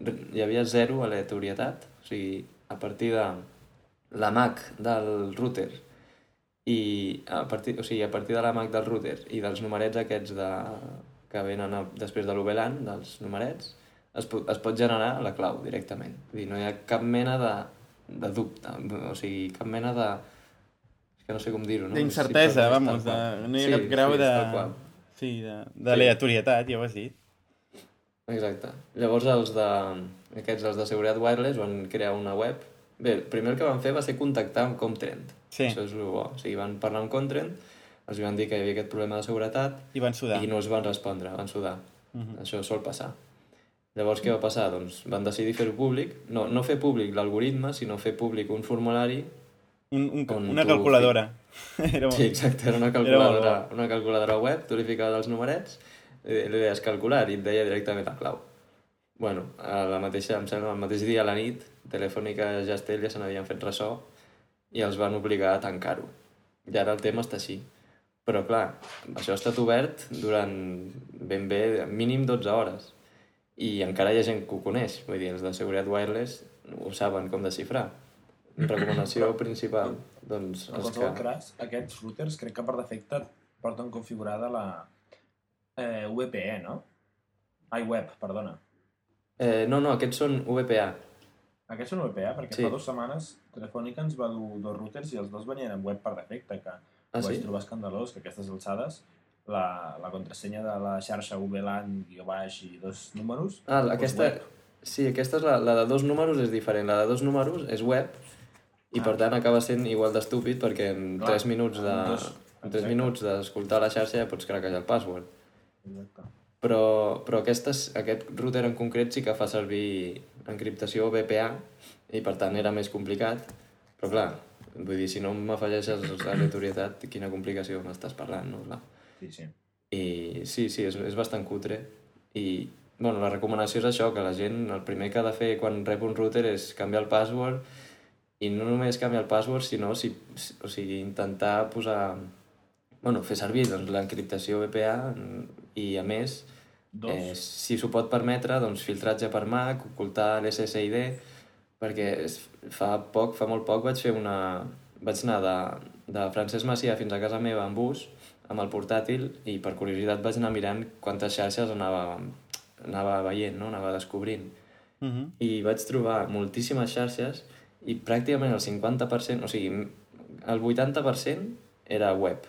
Speaker 2: hi havia zero aleatorietat, o sigui, a partir de la MAC del router i a partir, o sigui, a partir de la MAC del router i dels numerets aquests de, que venen a, després de l'UVLAN, dels numerets, es, es pot generar la clau directament. Vull dir, no hi ha cap mena de, de dubte, o sigui, cap mena de... És que no sé com dir-ho, no?
Speaker 1: D'incertesa,
Speaker 2: Sí,
Speaker 1: vamos, de, no hi ha
Speaker 2: Sí,
Speaker 1: cap grau
Speaker 2: sí,
Speaker 1: de... Sí, de- d'aleatorietat, ja ho has dit.
Speaker 2: Exacte. Llavors els de, aquests, els de seguretat wireless, van crear una web. Bé, el primer que van fer va ser contactar amb Comtrend.
Speaker 1: Sí.
Speaker 2: Això és el bo. O sigui, van parlar amb Comtrend, els van dir que hi havia aquest problema de seguretat
Speaker 1: I van sudar.
Speaker 2: i no els van respondre, van sudar.
Speaker 1: Mhm.
Speaker 2: Això sol passar. Llavors, què va passar? Doncs van decidir fer-ho públic, no, no fer públic l'algoritme, sinó fer públic un formulari.
Speaker 1: Un, un,
Speaker 2: On
Speaker 1: una
Speaker 2: tu
Speaker 1: calculadora. Era...
Speaker 2: Sí, exacte, era una calculadora, una calculadora web, tu li ficaves els numerets, eh, li deies calcular i et deia directament la clau. Bueno, a la mateixa, em sembla, el mateix dia a la nit, Telefònica i Gestel ja se n'havien fet ressò i els van obligar a tancar-ho. I ara el tema està així. Però clar, això ha estat obert durant ben bé, mínim 12 hores. I encara hi ha gent que ho coneix. Vull dir, els de seguretat wireless ho saben com desxifrar. Recomanació principal, doncs
Speaker 3: En qualsevol
Speaker 2: que...
Speaker 3: cas, aquests routers crec que per defecte porten configurada la eh, VPE, no? Ai, web, perdona.
Speaker 2: Eh, no, no, aquests són VPA.
Speaker 3: Aquests són VPA, perquè
Speaker 2: Sí.
Speaker 3: fa dues setmanes Telefònica ens va dur dos routers i els dos venien en web per defecte, que
Speaker 2: Ah,
Speaker 3: ho vaig
Speaker 2: sí?
Speaker 3: trobar escandalós, que aquestes alçades la, la contrasenya de la xarxa VLAN, guió baix i dos números...
Speaker 2: Ah,
Speaker 3: fos
Speaker 2: aquesta... Sí, aquesta és la, la de dos números és diferent. La de dos números és web i
Speaker 3: Ah.
Speaker 2: per tant acaba sent igual d'estúpid perquè en
Speaker 3: Clar,
Speaker 2: 3 minuts de...
Speaker 3: en dos,
Speaker 2: En 3
Speaker 3: exacte.
Speaker 2: minuts d'escoltar la xarxa ja pots craquejar el password.
Speaker 3: Exacte.
Speaker 2: Però, però aquestes, aquest router en concret sí que fa servir encriptació VPA i per tant era més complicat. Però clar, vull dir, si no m'afegeixes l'aleatorietat, quina complicació m'estàs parlant, no? Clar.
Speaker 3: Sí, sí.
Speaker 2: I sí, sí, és, és bastant cutre. I, bueno, la recomanació és això, que la gent, el primer que ha de fer quan rep un router és canviar el password i no només canviar el password, sinó si, si, o sigui, intentar posar... Bueno, fer servir doncs, l'encriptació VPA i, a més,
Speaker 3: Dos.
Speaker 2: eh, si s'ho pot permetre, doncs, filtratge per Mac, ocultar l'SSID, perquè fa poc, fa molt poc vaig fer una... vaig anar de, de Francesc Macià fins a casa meva amb bus, amb el portàtil, i per curiositat vaig anar mirant quantes xarxes anava, anava veient, no? anava descobrint.
Speaker 1: Uh -huh.
Speaker 2: I vaig trobar moltíssimes xarxes i pràcticament el 50%, o sigui, el 80% era web.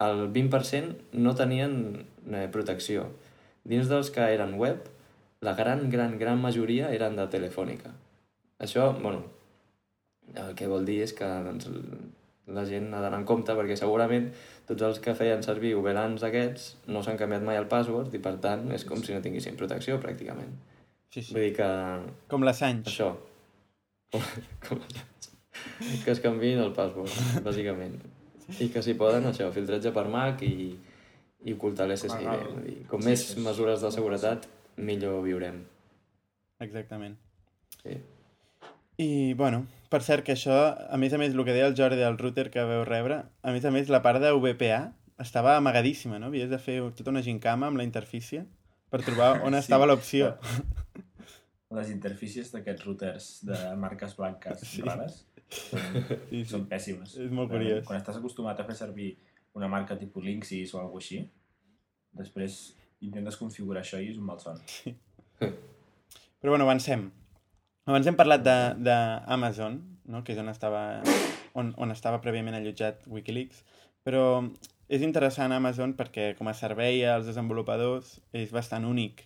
Speaker 2: El 20% no tenien eh, protecció. Dins dels que eren web, la gran, gran, gran majoria eren de Telefònica. Això, bueno, el que vol dir és que doncs, la gent ha d'anar en compte perquè segurament tots els que feien servir Uberans aquests no s'han canviat mai el password i per tant és com si no tinguessin protecció pràcticament.
Speaker 1: Sí, sí.
Speaker 2: Vull dir que
Speaker 1: Com l'Assange.
Speaker 2: això, com, com, que es canviïn el password, bàsicament. I que si poden, això, filtratge per Mac i, i ocultar l'SSID. Vull dir, com
Speaker 3: sí,
Speaker 2: més
Speaker 3: és-
Speaker 2: mesures de seguretat, millor viurem.
Speaker 1: Exactament.
Speaker 2: Sí.
Speaker 1: I, bueno, per cert que això, a més a més, el que deia el Jordi del router que veu rebre, a més a més, la part de VPA estava amagadíssima, no? Havies de fer tota una gincama amb la interfície per trobar on
Speaker 3: Sí.
Speaker 1: estava l'opció.
Speaker 3: Les interfícies d'aquests routers de marques blanques
Speaker 1: Sí.
Speaker 3: sí. rares són,
Speaker 1: Sí, sí.
Speaker 3: són pèssimes.
Speaker 1: És molt curiós.
Speaker 3: Quan estàs acostumat a fer servir una marca tipus Linksys o alguna així, després intentes configurar això i és un malson.
Speaker 1: Però bueno, avancem. Abans hem parlat d'Amazon, no? que és on estava, on, on estava prèviament allotjat Wikileaks, però és interessant Amazon perquè com a servei als desenvolupadors és bastant únic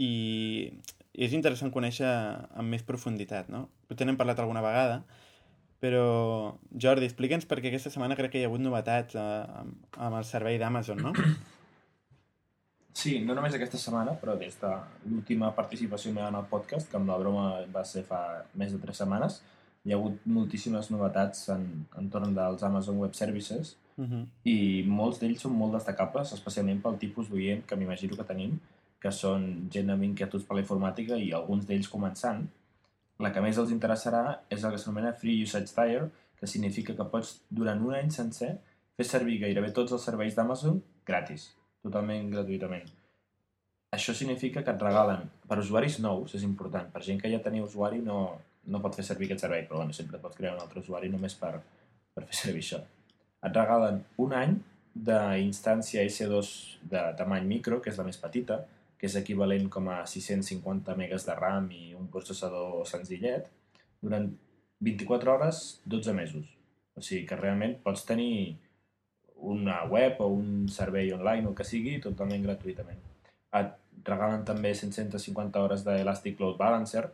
Speaker 1: i és interessant conèixer amb més profunditat, no? Potser n'hem parlat alguna vegada, però Jordi, explica'ns perquè aquesta setmana crec que hi ha hagut novetats eh, amb, amb el servei d'Amazon, no?
Speaker 3: Sí, no només aquesta setmana, però des de l'última participació meva en el podcast, que amb la broma va ser fa més de tres setmanes, hi ha hagut moltíssimes novetats en, entorn dels Amazon Web Services
Speaker 1: Uh -huh.
Speaker 3: i molts d'ells són molt destacables, especialment pel tipus d'oient que m'imagino que tenim, que són gent amb inquietuds per la informàtica i alguns d'ells començant. La que més els interessarà és el que s'anomena Free Usage Tier, que significa que pots, durant un any sencer, fer servir gairebé tots els serveis d'Amazon gratis, totalment gratuïtament. Això significa que et regalen, per usuaris nous, és important, per gent que ja tenia usuari no, no pot fer servir aquest servei, però bueno, sempre pots crear un altre usuari només per, per fer servir això. Et regalen un any d'instància S2 de tamany micro, que és la més petita, que és equivalent com a 650 megas de RAM i un processador senzillet, durant 24 hores, 12 mesos. O sigui que realment pots tenir una web o un servei online o que sigui totalment gratuïtament. Et regalen també 150 hores d'Elastic Load Balancer,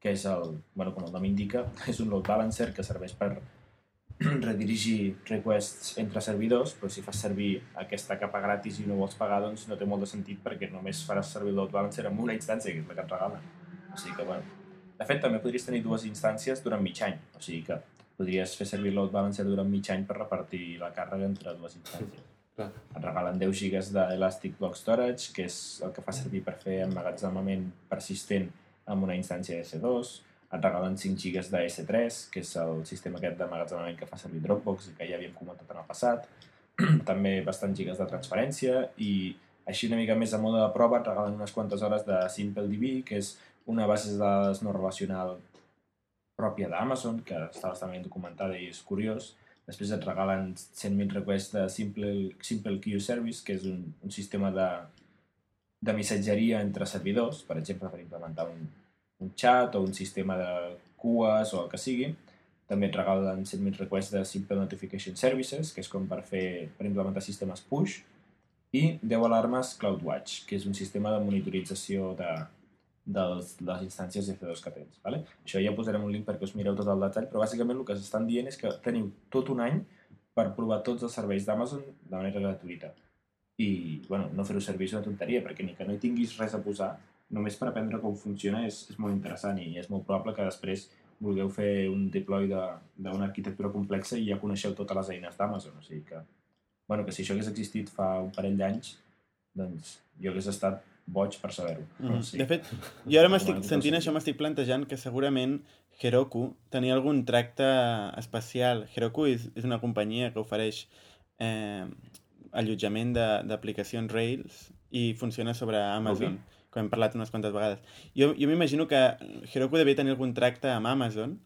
Speaker 3: que és el, bueno, com el nom indica, és un load balancer que serveix per redirigir requests entre servidors, però si fas servir aquesta capa gratis i no vols pagar, doncs no té molt de sentit perquè només faràs servir el load balancer amb una instància, que és la que et regalen. O sigui que, bueno... De fet, també podries tenir dues instàncies durant mig any, o sigui que podries fer servir load balancer durant mig any per repartir la càrrega entre dues instàncies.
Speaker 2: Clar.
Speaker 3: Et regalen 10 gigas d'Elastic Block Storage, que és el que fa servir per fer emmagatzemament persistent amb una instància S2, et regalen 5 gigas de S3, que és el sistema aquest d'emmagatzemament que fa servir Dropbox i que ja havíem comentat en el passat. També bastant gigas de transferència i així una mica més a mode de prova et regalen unes quantes hores de SimpleDB, que és una base de dades no relacional pròpia d'Amazon, que està bastant ben documentada i és curiós. Després et regalen 100.000 requests de Simple, Simple Queue Service, que és un, un sistema de, de missatgeria entre servidors, per exemple, per implementar un, un chat o un sistema de cues o el que sigui. També et regalen 100.000 requests de Simple Notification Services, que és com per, fer, per implementar sistemes push, i 10 alarmes CloudWatch, que és un sistema de monitorització de, de les instàncies F2 que tens. Vale? Això ja posarem un link perquè us mireu tot el detall, però bàsicament el que s'estan dient és que teniu tot un any per provar tots els serveis d'Amazon de manera gratuïta. I, bueno, no fer-ho servir és una tonteria, perquè ni que no hi tinguis res a posar, només per aprendre com funciona és, és molt interessant i és molt probable que després vulgueu fer un deploy de- d'una arquitectura complexa i ja coneixeu totes les eines d'Amazon. O sigui que, bueno, que si això hagués existit fa un parell d'anys, doncs jo hagués estat boig per saber-ho.
Speaker 1: Mm.
Speaker 3: Sí.
Speaker 1: De fet, jo ara m'estic sentint això, m'estic plantejant que segurament Heroku tenia algun tracte especial. Heroku és, és una companyia que ofereix eh, allotjament d'aplicacions Rails i funciona sobre Amazon, com hem parlat unes quantes vegades. Jo, jo m'imagino que Heroku devia tenir algun tracte amb Amazon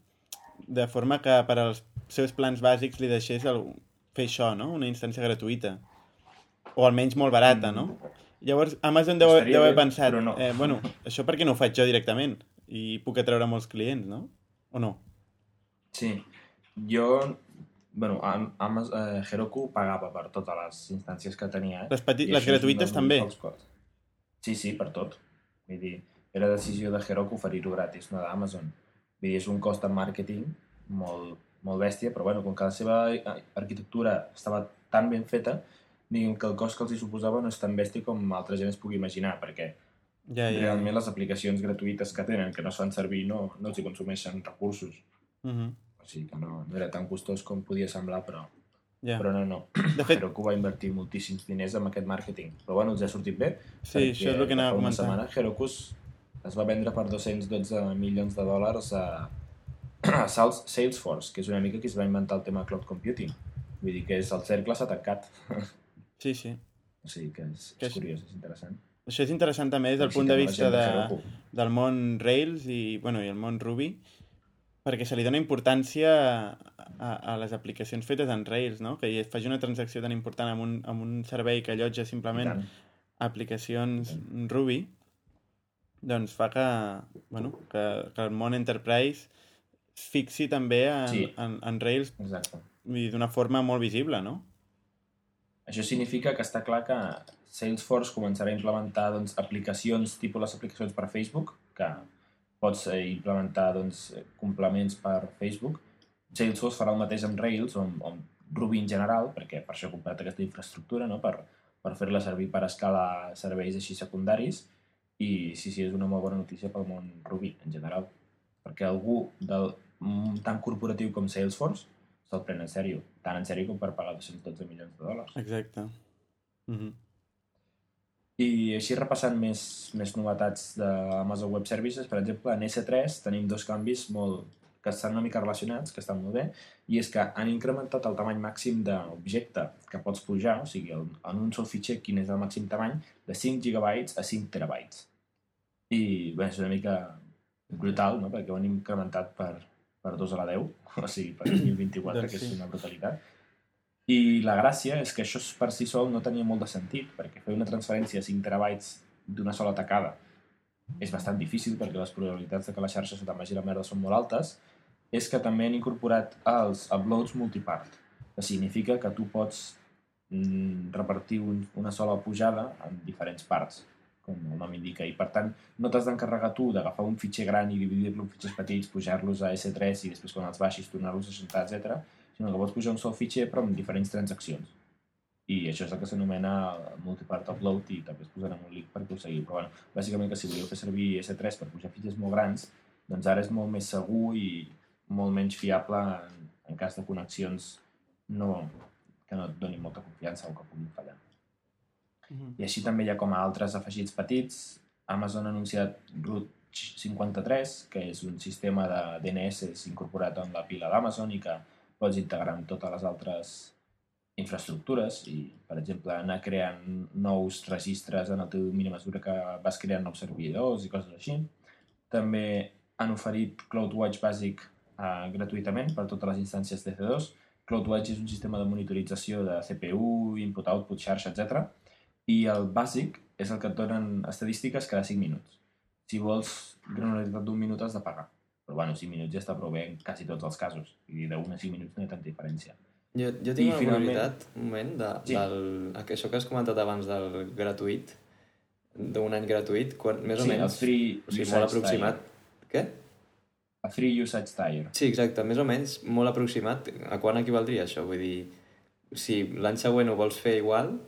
Speaker 1: de forma que per als seus plans bàsics li deixés el, fer això, no? Una instància gratuïta. O almenys molt barata, no? Llavors, Amazon deu,
Speaker 3: Estaria
Speaker 1: deu haver
Speaker 3: bé,
Speaker 1: pensat,
Speaker 3: no.
Speaker 1: eh, bueno, això per què no ho faig jo directament? I puc atreure molts clients, no? O no?
Speaker 3: Sí, jo bueno, Am- Amaz- eh, Heroku pagava per totes les instàncies que tenia. Eh?
Speaker 1: Les, peti...
Speaker 3: I
Speaker 1: les gratuïtes també.
Speaker 3: Sí, sí, per tot. Vull dir, era decisió de Heroku oferir-ho gratis, no d'Amazon. Vull dir, és un cost en màrqueting molt, molt bèstia, però bueno, com que la seva arquitectura estava tan ben feta, diguem que el cost que els hi suposava no és tan bèstia com altra gent es pugui imaginar, perquè
Speaker 1: Ja, ja.
Speaker 3: realment les aplicacions gratuïtes que tenen, que no es fan servir, no, no els hi consumeixen recursos.
Speaker 1: Uh -huh.
Speaker 3: O sigui que no, no era tan costós com podia semblar, però,
Speaker 1: ja.
Speaker 3: però no, no.
Speaker 1: De fet,
Speaker 3: Heroku va invertir moltíssims diners en aquest màrqueting. Però bueno, els ha sortit bé.
Speaker 1: sí, això és el que anava a comentar.
Speaker 3: setmana Heroku es va vendre per 212 milions de dòlars a, a Salesforce, que és una mica qui es va inventar el tema cloud computing. Vull dir que és el cercle s'ha tancat.
Speaker 1: Sí, sí.
Speaker 3: O sigui que és,
Speaker 1: Que
Speaker 3: és
Speaker 1: és-
Speaker 3: curiós, és interessant.
Speaker 1: Això és interessant també des del
Speaker 3: Així
Speaker 1: punt de vista de, del món Rails i, bueno, i el món Ruby, perquè se li dona importància a, a, a les aplicacions fetes en Rails, no? Que es faci una transacció tan important amb un, amb un servei que allotja simplement aplicacions Ruby, doncs fa que, bueno, que, que el món Enterprise fixi també en,
Speaker 3: Sí.
Speaker 1: en, en Rails
Speaker 3: Exacte.
Speaker 1: i d'una forma molt visible, no?
Speaker 3: Això significa que està clar que Salesforce començarà a implementar doncs, aplicacions, tipus les aplicacions per Facebook, que pots eh, implementar doncs, complements per Facebook. Salesforce farà el mateix amb Rails o amb, amb Ruby en general, perquè per això ha comprat aquesta infraestructura, no? per, per fer-la servir per escalar serveis així secundaris. I sí, sí, és una molt bona notícia pel món Ruby en general, perquè algú del, mm, tan corporatiu com Salesforce se'l pren en sèrio, tan en sèrio com per pagar 212 milions de dòlars.
Speaker 1: Exacte. Uh -huh.
Speaker 3: I així repassant més, més novetats d'Amazon Web Services, per exemple, en S3 tenim dos canvis molt, que estan una mica relacionats, que estan molt bé, i és que han incrementat el tamany màxim d'objecte que pots pujar, o sigui, el, en un sol fitxer quin és el màxim tamany, de 5 GB a 5 terabytes. I bé, és una mica brutal, no? perquè ho han incrementat per, per 2 a la 10, o sigui, per 2024,
Speaker 1: Doncs
Speaker 3: que és
Speaker 1: sí.
Speaker 3: una brutalitat. I la gràcia és que això per si sol no tenia molt de sentit, perquè fer una transferència de 5 terabytes d'una sola tacada és bastant difícil perquè les probabilitats de que la xarxa se a la merda són molt altes, és que també han incorporat els uploads multipart, que significa que tu pots mm, repartir un, una sola pujada en diferents parts, com el nom indica, i per tant no t'has d'encarregar tu d'agafar un fitxer gran i dividir-lo en fitxers petits, pujar-los a S3 i després quan els baixis tornar-los a juntar, etc sinó que pots pujar un sol fitxer però amb diferents transaccions. I això és el que s'anomena multipart upload i també es posarem un link per aconseguir. Però bueno, bàsicament que si voleu fer servir S3 per pujar fitxers molt grans, doncs ara és molt més segur i molt menys fiable en, en cas de connexions no, que no et donin molta confiança o que puguin fallar.
Speaker 1: Uh -huh.
Speaker 3: I així també hi ha com a altres afegits petits. Amazon ha anunciat Route 53, que és un sistema de DNS incorporat en la pila d'Amazon i que pots integrar amb totes les altres infraestructures i, per exemple, anar creant nous registres en el teu domini a mesura que vas creant nous servidors i coses així. També han oferit CloudWatch bàsic eh, gratuïtament per totes les instàncies de C2. CloudWatch és un sistema de monitorització de CPU, input, output, xarxa, etc. I el bàsic és el que et donen estadístiques cada 5 minuts. Si vols granularitat d'un minut has de pagar. Però bueno, 5 minuts ja està prou bé en quasi tots els casos. I d'un a 5 minuts no hi ha tanta diferència.
Speaker 2: Jo, jo
Speaker 3: I
Speaker 2: tinc una
Speaker 3: finalment-
Speaker 2: curiositat, un moment, de,
Speaker 3: Sí.
Speaker 2: del, això que has comentat abans del gratuït, d'un any gratuït, quan, més o
Speaker 3: sí,
Speaker 2: menys,
Speaker 3: el free
Speaker 2: o sigui, molt aproximat. Què?
Speaker 3: Tire. El free usage tire.
Speaker 2: Sí, exacte, més o menys, molt aproximat. A quan equivaldria això? Vull dir, si l'any següent ho vols fer igual,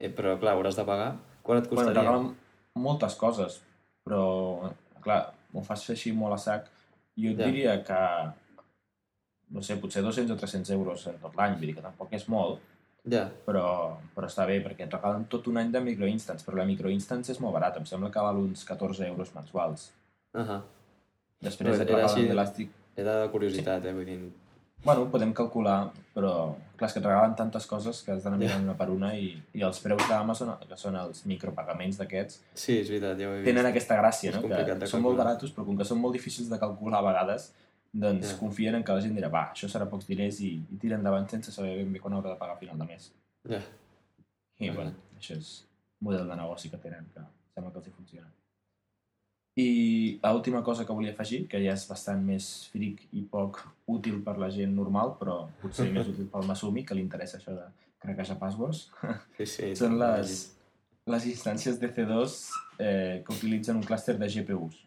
Speaker 2: eh, però clar, hauràs de pagar, quan et
Speaker 3: Bueno,
Speaker 2: costaria?
Speaker 3: regalen moltes coses, però, clar, m'ho fas fer així molt a sac. Jo et
Speaker 2: Ja.
Speaker 3: diria que, no sé, potser 200 o 300 euros en tot l'any, vull dir que tampoc és molt,
Speaker 2: Ja,
Speaker 3: però, però està bé, perquè et regalen tot un any de microinstants, però la microinstance és molt barat, em sembla que val uns 14 euros mensuals.
Speaker 2: uh -huh.
Speaker 3: Després
Speaker 2: Però
Speaker 3: et regalen d'elàstic...
Speaker 2: era de curiositat, eh? Vull dir,
Speaker 3: Bueno, podem calcular, però clar, és que et regalen tantes coses que has d'anar mirant una per una i, i els preus d'Amazon, que són els micropagaments d'aquests,
Speaker 2: sí, és veritat, ja ho he vist.
Speaker 3: tenen aquesta gràcia,
Speaker 2: És
Speaker 3: no? Que són molt
Speaker 2: calcular.
Speaker 3: baratos, però com que són molt difícils de calcular a vegades, doncs
Speaker 2: Ja.
Speaker 3: confien en que la gent dirà, va, això serà pocs diners i, i tira endavant sense saber ben bé quan haurà de pagar a final de mes.
Speaker 2: Ja.
Speaker 3: I, bueno, això és model de negoci que tenen que sembla que els hi funciona. I l'última cosa que volia afegir, que ja és bastant més fric i poc útil per la gent normal, però potser més útil pel Masumi, que li interessa això de craquejar passwords,
Speaker 2: Sí, sí.
Speaker 3: són les, les instàncies de C2 eh, que utilitzen un clúster de GPUs.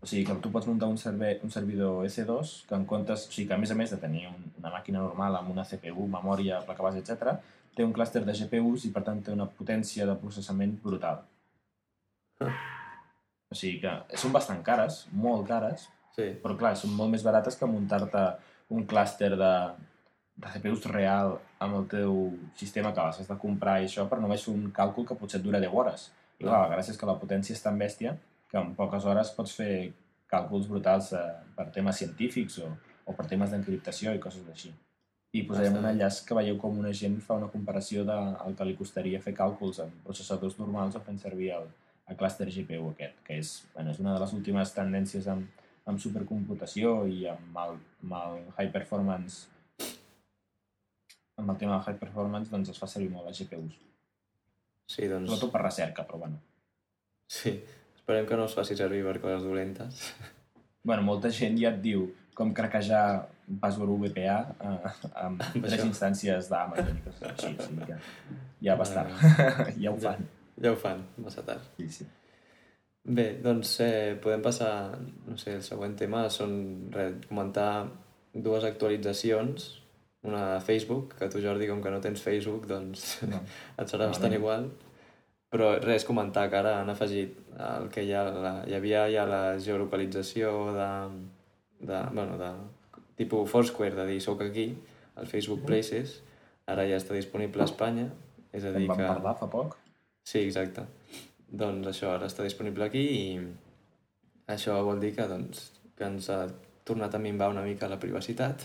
Speaker 3: O sigui que tu pots muntar un, server, un servidor S2 que en comptes, o sigui que a més a més de tenir un, una màquina normal amb una CPU, memòria, placa base, etc, té un clúster de GPUs i per tant té una potència de processament brutal. O sigui que són bastant cares, molt cares,
Speaker 2: Sí,
Speaker 3: però clar, són molt més barates que muntar-te un clúster de, de CPUs real amb el teu sistema que vas has de comprar i això per només un càlcul que potser et dura 10 hores. I clar, la gràcia és que la potència és tan bèstia que en poques hores pots fer càlculs brutals eh, per temes científics o, o per temes d'encriptació i coses així. I posarem un enllaç que veieu com una gent fa una comparació del de, que li costaria fer càlculs amb processadors normals o fent servir el, el clúster GPU aquest, que és, bueno, és una de les últimes tendències amb, amb supercomputació i amb el, amb el high performance amb el tema del high performance doncs es fa servir molt les GPUs.
Speaker 2: sí, doncs...
Speaker 3: Sobretot per recerca, però bueno.
Speaker 2: Sí, esperem que no es faci servir per coses dolentes.
Speaker 3: Bueno, molta gent ja et diu com craquejar un password VPA eh, amb
Speaker 2: Amb
Speaker 3: tres
Speaker 2: això.
Speaker 3: instàncies d'Amazon així, o sigui que ja va estar. ja ho fan.
Speaker 2: Ja ho fan, massa tard.
Speaker 3: Sí, sí.
Speaker 2: Bé, doncs eh, podem passar, no sé, el següent tema són res, comentar dues actualitzacions, una a Facebook, que tu Jordi, com que no tens Facebook, doncs
Speaker 3: No.
Speaker 2: et serà
Speaker 3: No,
Speaker 2: bastant
Speaker 3: no.
Speaker 2: igual. Però res, comentar que ara han afegit el que hi, ha, la, hi havia ja la geolocalització de, de, bueno, de tipus Foursquare, de dir soc aquí, al Facebook Places, ara ja està disponible a Espanya, és a
Speaker 3: En
Speaker 2: dir
Speaker 3: vam
Speaker 2: que...
Speaker 3: parlar fa poc.
Speaker 2: Sí, exacte. Doncs això ara està disponible aquí i això vol dir que, doncs, que ens ha tornat a minvar una mica la privacitat,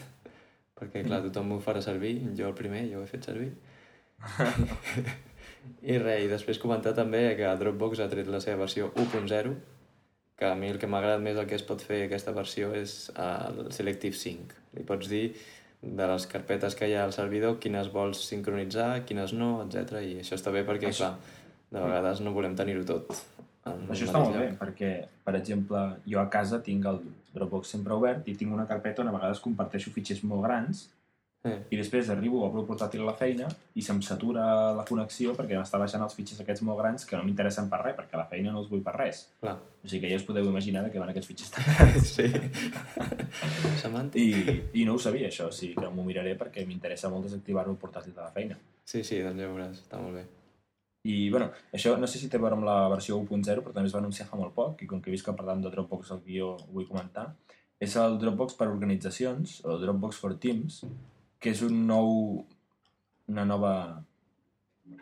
Speaker 2: perquè, clar, tothom ho farà servir, jo el primer, jo ho he fet servir. I res, i després comentar també que Dropbox ha tret la seva versió 1.0, que a mi el que m'ha agradat més el que es pot fer aquesta versió és el Selective Sync. Li pots dir de les carpetes que hi ha al servidor, quines vols sincronitzar, quines no, etc. I això està bé perquè,
Speaker 3: Això-
Speaker 2: clar, de vegades no volem tenir-ho tot.
Speaker 3: Això està molt bé,
Speaker 2: lloc.
Speaker 3: perquè, per exemple, jo a casa tinc el Dropbox sempre obert i tinc una carpeta on a vegades comparteixo fitxers molt grans
Speaker 2: Eh,
Speaker 3: i després arribo, obro el portàtil a la feina i se'm satura la connexió perquè m'està baixant els fitxers aquests molt grans que no m'interessen per res, perquè a la feina no els vull per res.
Speaker 2: clar.
Speaker 3: O sigui que ja us podeu imaginar què van aquests fitxers tan grans.
Speaker 2: Sí.
Speaker 3: I, I no ho sabia, això, o sigui que m'ho miraré perquè m'interessa molt desactivar-ho al portàtil de la feina.
Speaker 2: Sí, sí, doncs ja veuràs, està molt bé.
Speaker 3: I, bueno, això no sé si té a veure amb la versió 1.0, però també es va anunciar fa molt poc, i com que he vist que parlant de Dropbox al guió ho vull comentar, és el Dropbox per organitzacions, o Dropbox for Teams, que és un nou, una nova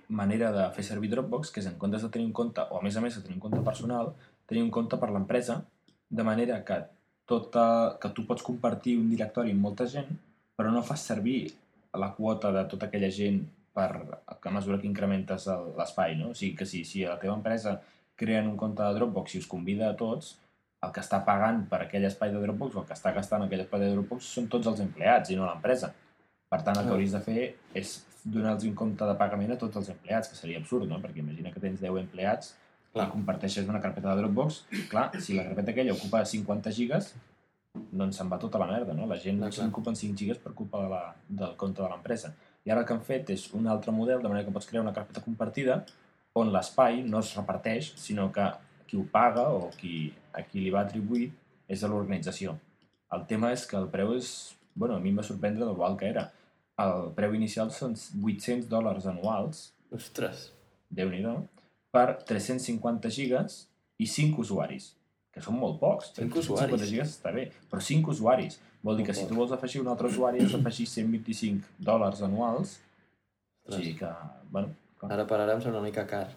Speaker 3: manera de fer servir Dropbox, que és en comptes de tenir un compte, o a més a més de tenir un compte personal, tenir un compte per l'empresa, de manera que, tota, que tu pots compartir un directori amb molta gent, però no fas servir la quota de tota aquella gent per a mesura que incrementes l'espai, no? O sigui que si, si la teva empresa creen un compte de Dropbox i us convida a tots, el que està pagant per aquell espai de Dropbox o el que està gastant aquell espai de Dropbox són tots els empleats i no l'empresa. Per tant, el que hauries de fer és donar-los un compte de pagament a tots els empleats, que seria absurd, no? Perquè imagina que tens 10 empleats
Speaker 2: Clar.
Speaker 3: i comparteixes una carpeta de Dropbox, clar, si la carpeta aquella ocupa 50 gigas, doncs se'n va tota la merda, no? La gent
Speaker 2: Clar, clar.
Speaker 3: s'ocupen 5 gigas per culpa de la, del compte de l'empresa. I ara el que han fet és un altre model, de manera que pots crear una carpeta compartida on l'espai no es reparteix, sinó que qui ho paga o qui, a qui li va atribuir és a l'organització. El tema és que el preu és... Bueno, a mi em va sorprendre del igual que era. El preu inicial són 800 dòlars anuals,
Speaker 2: Ostres,
Speaker 3: déu nhi per 350 gigas i 5 usuaris, que són molt pocs.
Speaker 2: Cinc
Speaker 3: 350
Speaker 2: usuaris?
Speaker 3: gigas està bé, però 5 usuaris. Vol dir que si tu vols afegir un altre usuari has d'afegir 125 dòlars anuals. O sigui que, bueno, clar.
Speaker 2: ara per ara em sembla una mica car.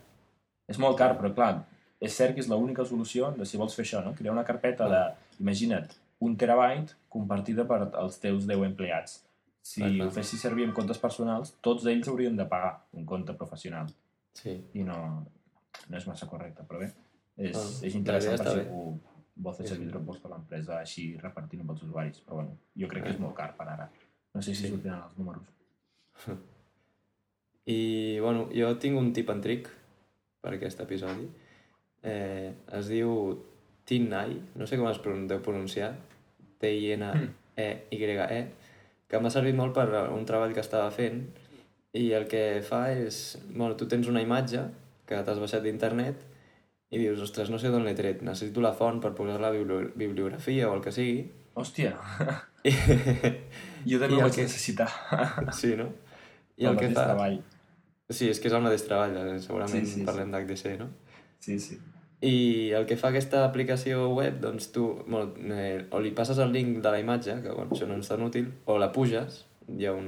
Speaker 3: és molt car, però clar, és cert que és l'única solució de si vols fer això, no? Crear una carpeta de, imagina't, un terabyte compartida per als teus 10 empleats. Si
Speaker 2: clar.
Speaker 3: ho fessis servir en comptes personals, tots ells haurien de pagar un compte professional.
Speaker 2: Sí,
Speaker 3: I no, no és massa correcte, però bé, és,
Speaker 2: Ah,
Speaker 3: és interessant per si algú vol fer servir
Speaker 2: sí.
Speaker 3: Dropbox per l'empresa així repartint amb els usuaris, però bueno, jo crec que
Speaker 2: Ah.
Speaker 3: és molt car per ara. No sé si
Speaker 2: Sí.
Speaker 3: sortiran els números.
Speaker 2: I, bueno, jo tinc un tip and trick per aquest episodi. Eh, es diu Tinnai, no sé com es deu pronunciar, T-I-N-E-Y-E, que m'ha servit molt per un treball que estava fent i el que fa és... Bueno, tu tens una imatge que t'has baixat d'internet i dius, ostres, no sé d'on l'he tret, necessito la font per posar la bibli- bibliografia o el que sigui.
Speaker 3: Hòstia,
Speaker 2: I,
Speaker 3: jo també ho vaig
Speaker 2: que-
Speaker 3: necessitar.
Speaker 2: sí, no? I
Speaker 3: El
Speaker 2: el que fa...
Speaker 3: treball.
Speaker 2: Sí, és que és el mateix treball, eh, segurament
Speaker 3: Sí, sí, sí.
Speaker 2: parlem d'HDC, no?
Speaker 3: Sí, sí.
Speaker 2: I el que fa aquesta aplicació web, doncs tu bueno, eh, o li passes el link de la imatge, que bueno, això no és tan útil, o la puges, hi ha un,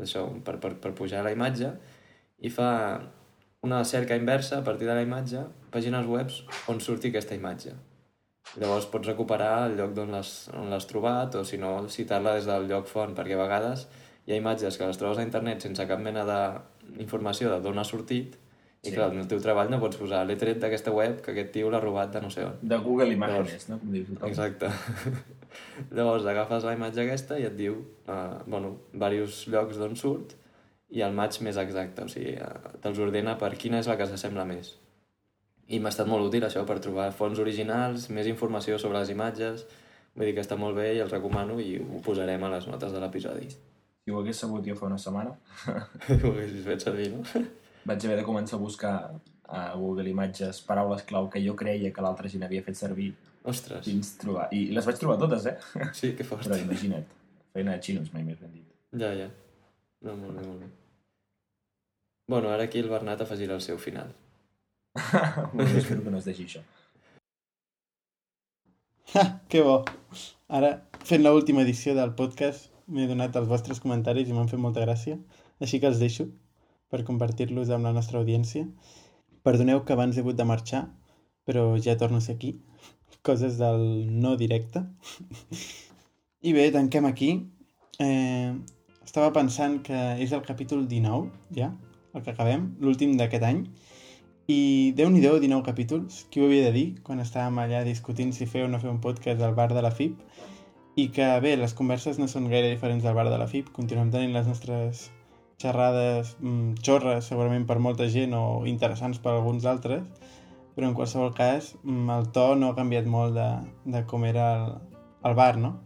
Speaker 2: això, un per, per, per pujar la imatge, i fa una cerca inversa a partir de la imatge, pàgines webs on surti aquesta imatge. Llavors pots recuperar el lloc on l'has trobat, o si no, citar-la des del lloc font, perquè a vegades hi ha imatges que les trobes a internet sense cap mena d'informació de d'on ha sortit, i
Speaker 3: Sí.
Speaker 2: clar, en el teu treball no pots posar l'he tret d'aquesta web que aquest tio l'ha robat de no sé on.
Speaker 3: De Google Images, no? Com diu tothom.
Speaker 2: Exacte. Llavors agafes la imatge aquesta i et diu, uh, bueno, diversos llocs d'on surt i el match més exacte, o sigui, uh, te'ls ordena per quina és la que s'assembla més. I m'ha estat molt útil això per trobar fonts originals, més informació sobre les imatges, vull dir que està molt bé i el recomano i ho posarem a les notes de l'episodi.
Speaker 3: Si ho hagués sabut jo fa una setmana,
Speaker 2: ho haguessis fet servir, no?
Speaker 3: vaig haver de començar a buscar a Google Imatges paraules clau que jo creia que l'altra gent havia fet servir
Speaker 2: Ostres,
Speaker 3: fins trobar. I les vaig trobar totes, eh?
Speaker 2: sí, que fort.
Speaker 3: Però imagina't, feina de xinos, mai més ben dit.
Speaker 2: Ja, ja. No, molt bé, molt bé. Bueno, ara aquí el Bernat afegirà el seu final.
Speaker 3: Molt bé, espero que no es deixi això.
Speaker 1: Ha, que bo. Ara, fent l'última edició del podcast, m'he donat els vostres comentaris i m'han fet molta gràcia, així que els deixo per compartir-los amb la nostra audiència. Perdoneu que abans he hagut de marxar, però ja torno a ser aquí. Coses del no directe. I bé, tanquem aquí. Eh, estava pensant que és el capítol 19, ja, el que acabem, l'últim d'aquest any. I déu-n'hi-do, 19 capítols, qui ho havia de dir quan estàvem allà discutint si fer o no fer un podcast al bar de la FIP i que, bé, les converses no són gaire diferents del bar de la FIP, continuem tenint les nostres xerrades mm, xorres segurament per molta gent o interessants per alguns altres, però en qualsevol cas mm, el to no ha canviat molt de, de com era el, el bar, no?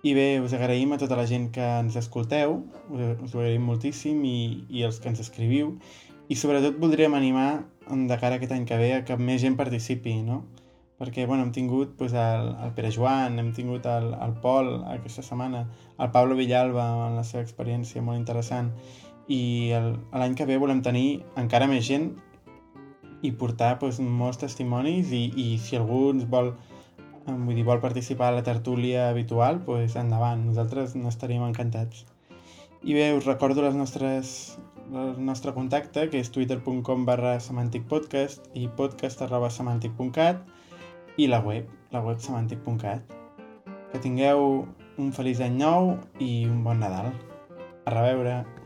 Speaker 1: I bé, us agraïm a tota la gent que ens escolteu, us, ho agraïm moltíssim i, i els que ens escriviu i sobretot voldríem animar de cara a aquest any que ve a que més gent participi, no? Perquè, bueno, hem tingut pues, el, el Pere Joan, hem tingut el, el Pol aquesta setmana, el Pablo Villalba amb la seva experiència molt interessant i l'any que ve volem tenir encara més gent i portar pues, molts testimonis i, i si algú ens vol vull dir, vol participar a la tertúlia habitual, pues, endavant, nosaltres n'estaríem encantats. I bé, us recordo les nostres, el nostre contacte, que és twitter.com barra semanticpodcast i podcast arroba semantic.cat i la web, la web semantic.cat. Que tingueu un feliç any nou i un bon Nadal. A reveure!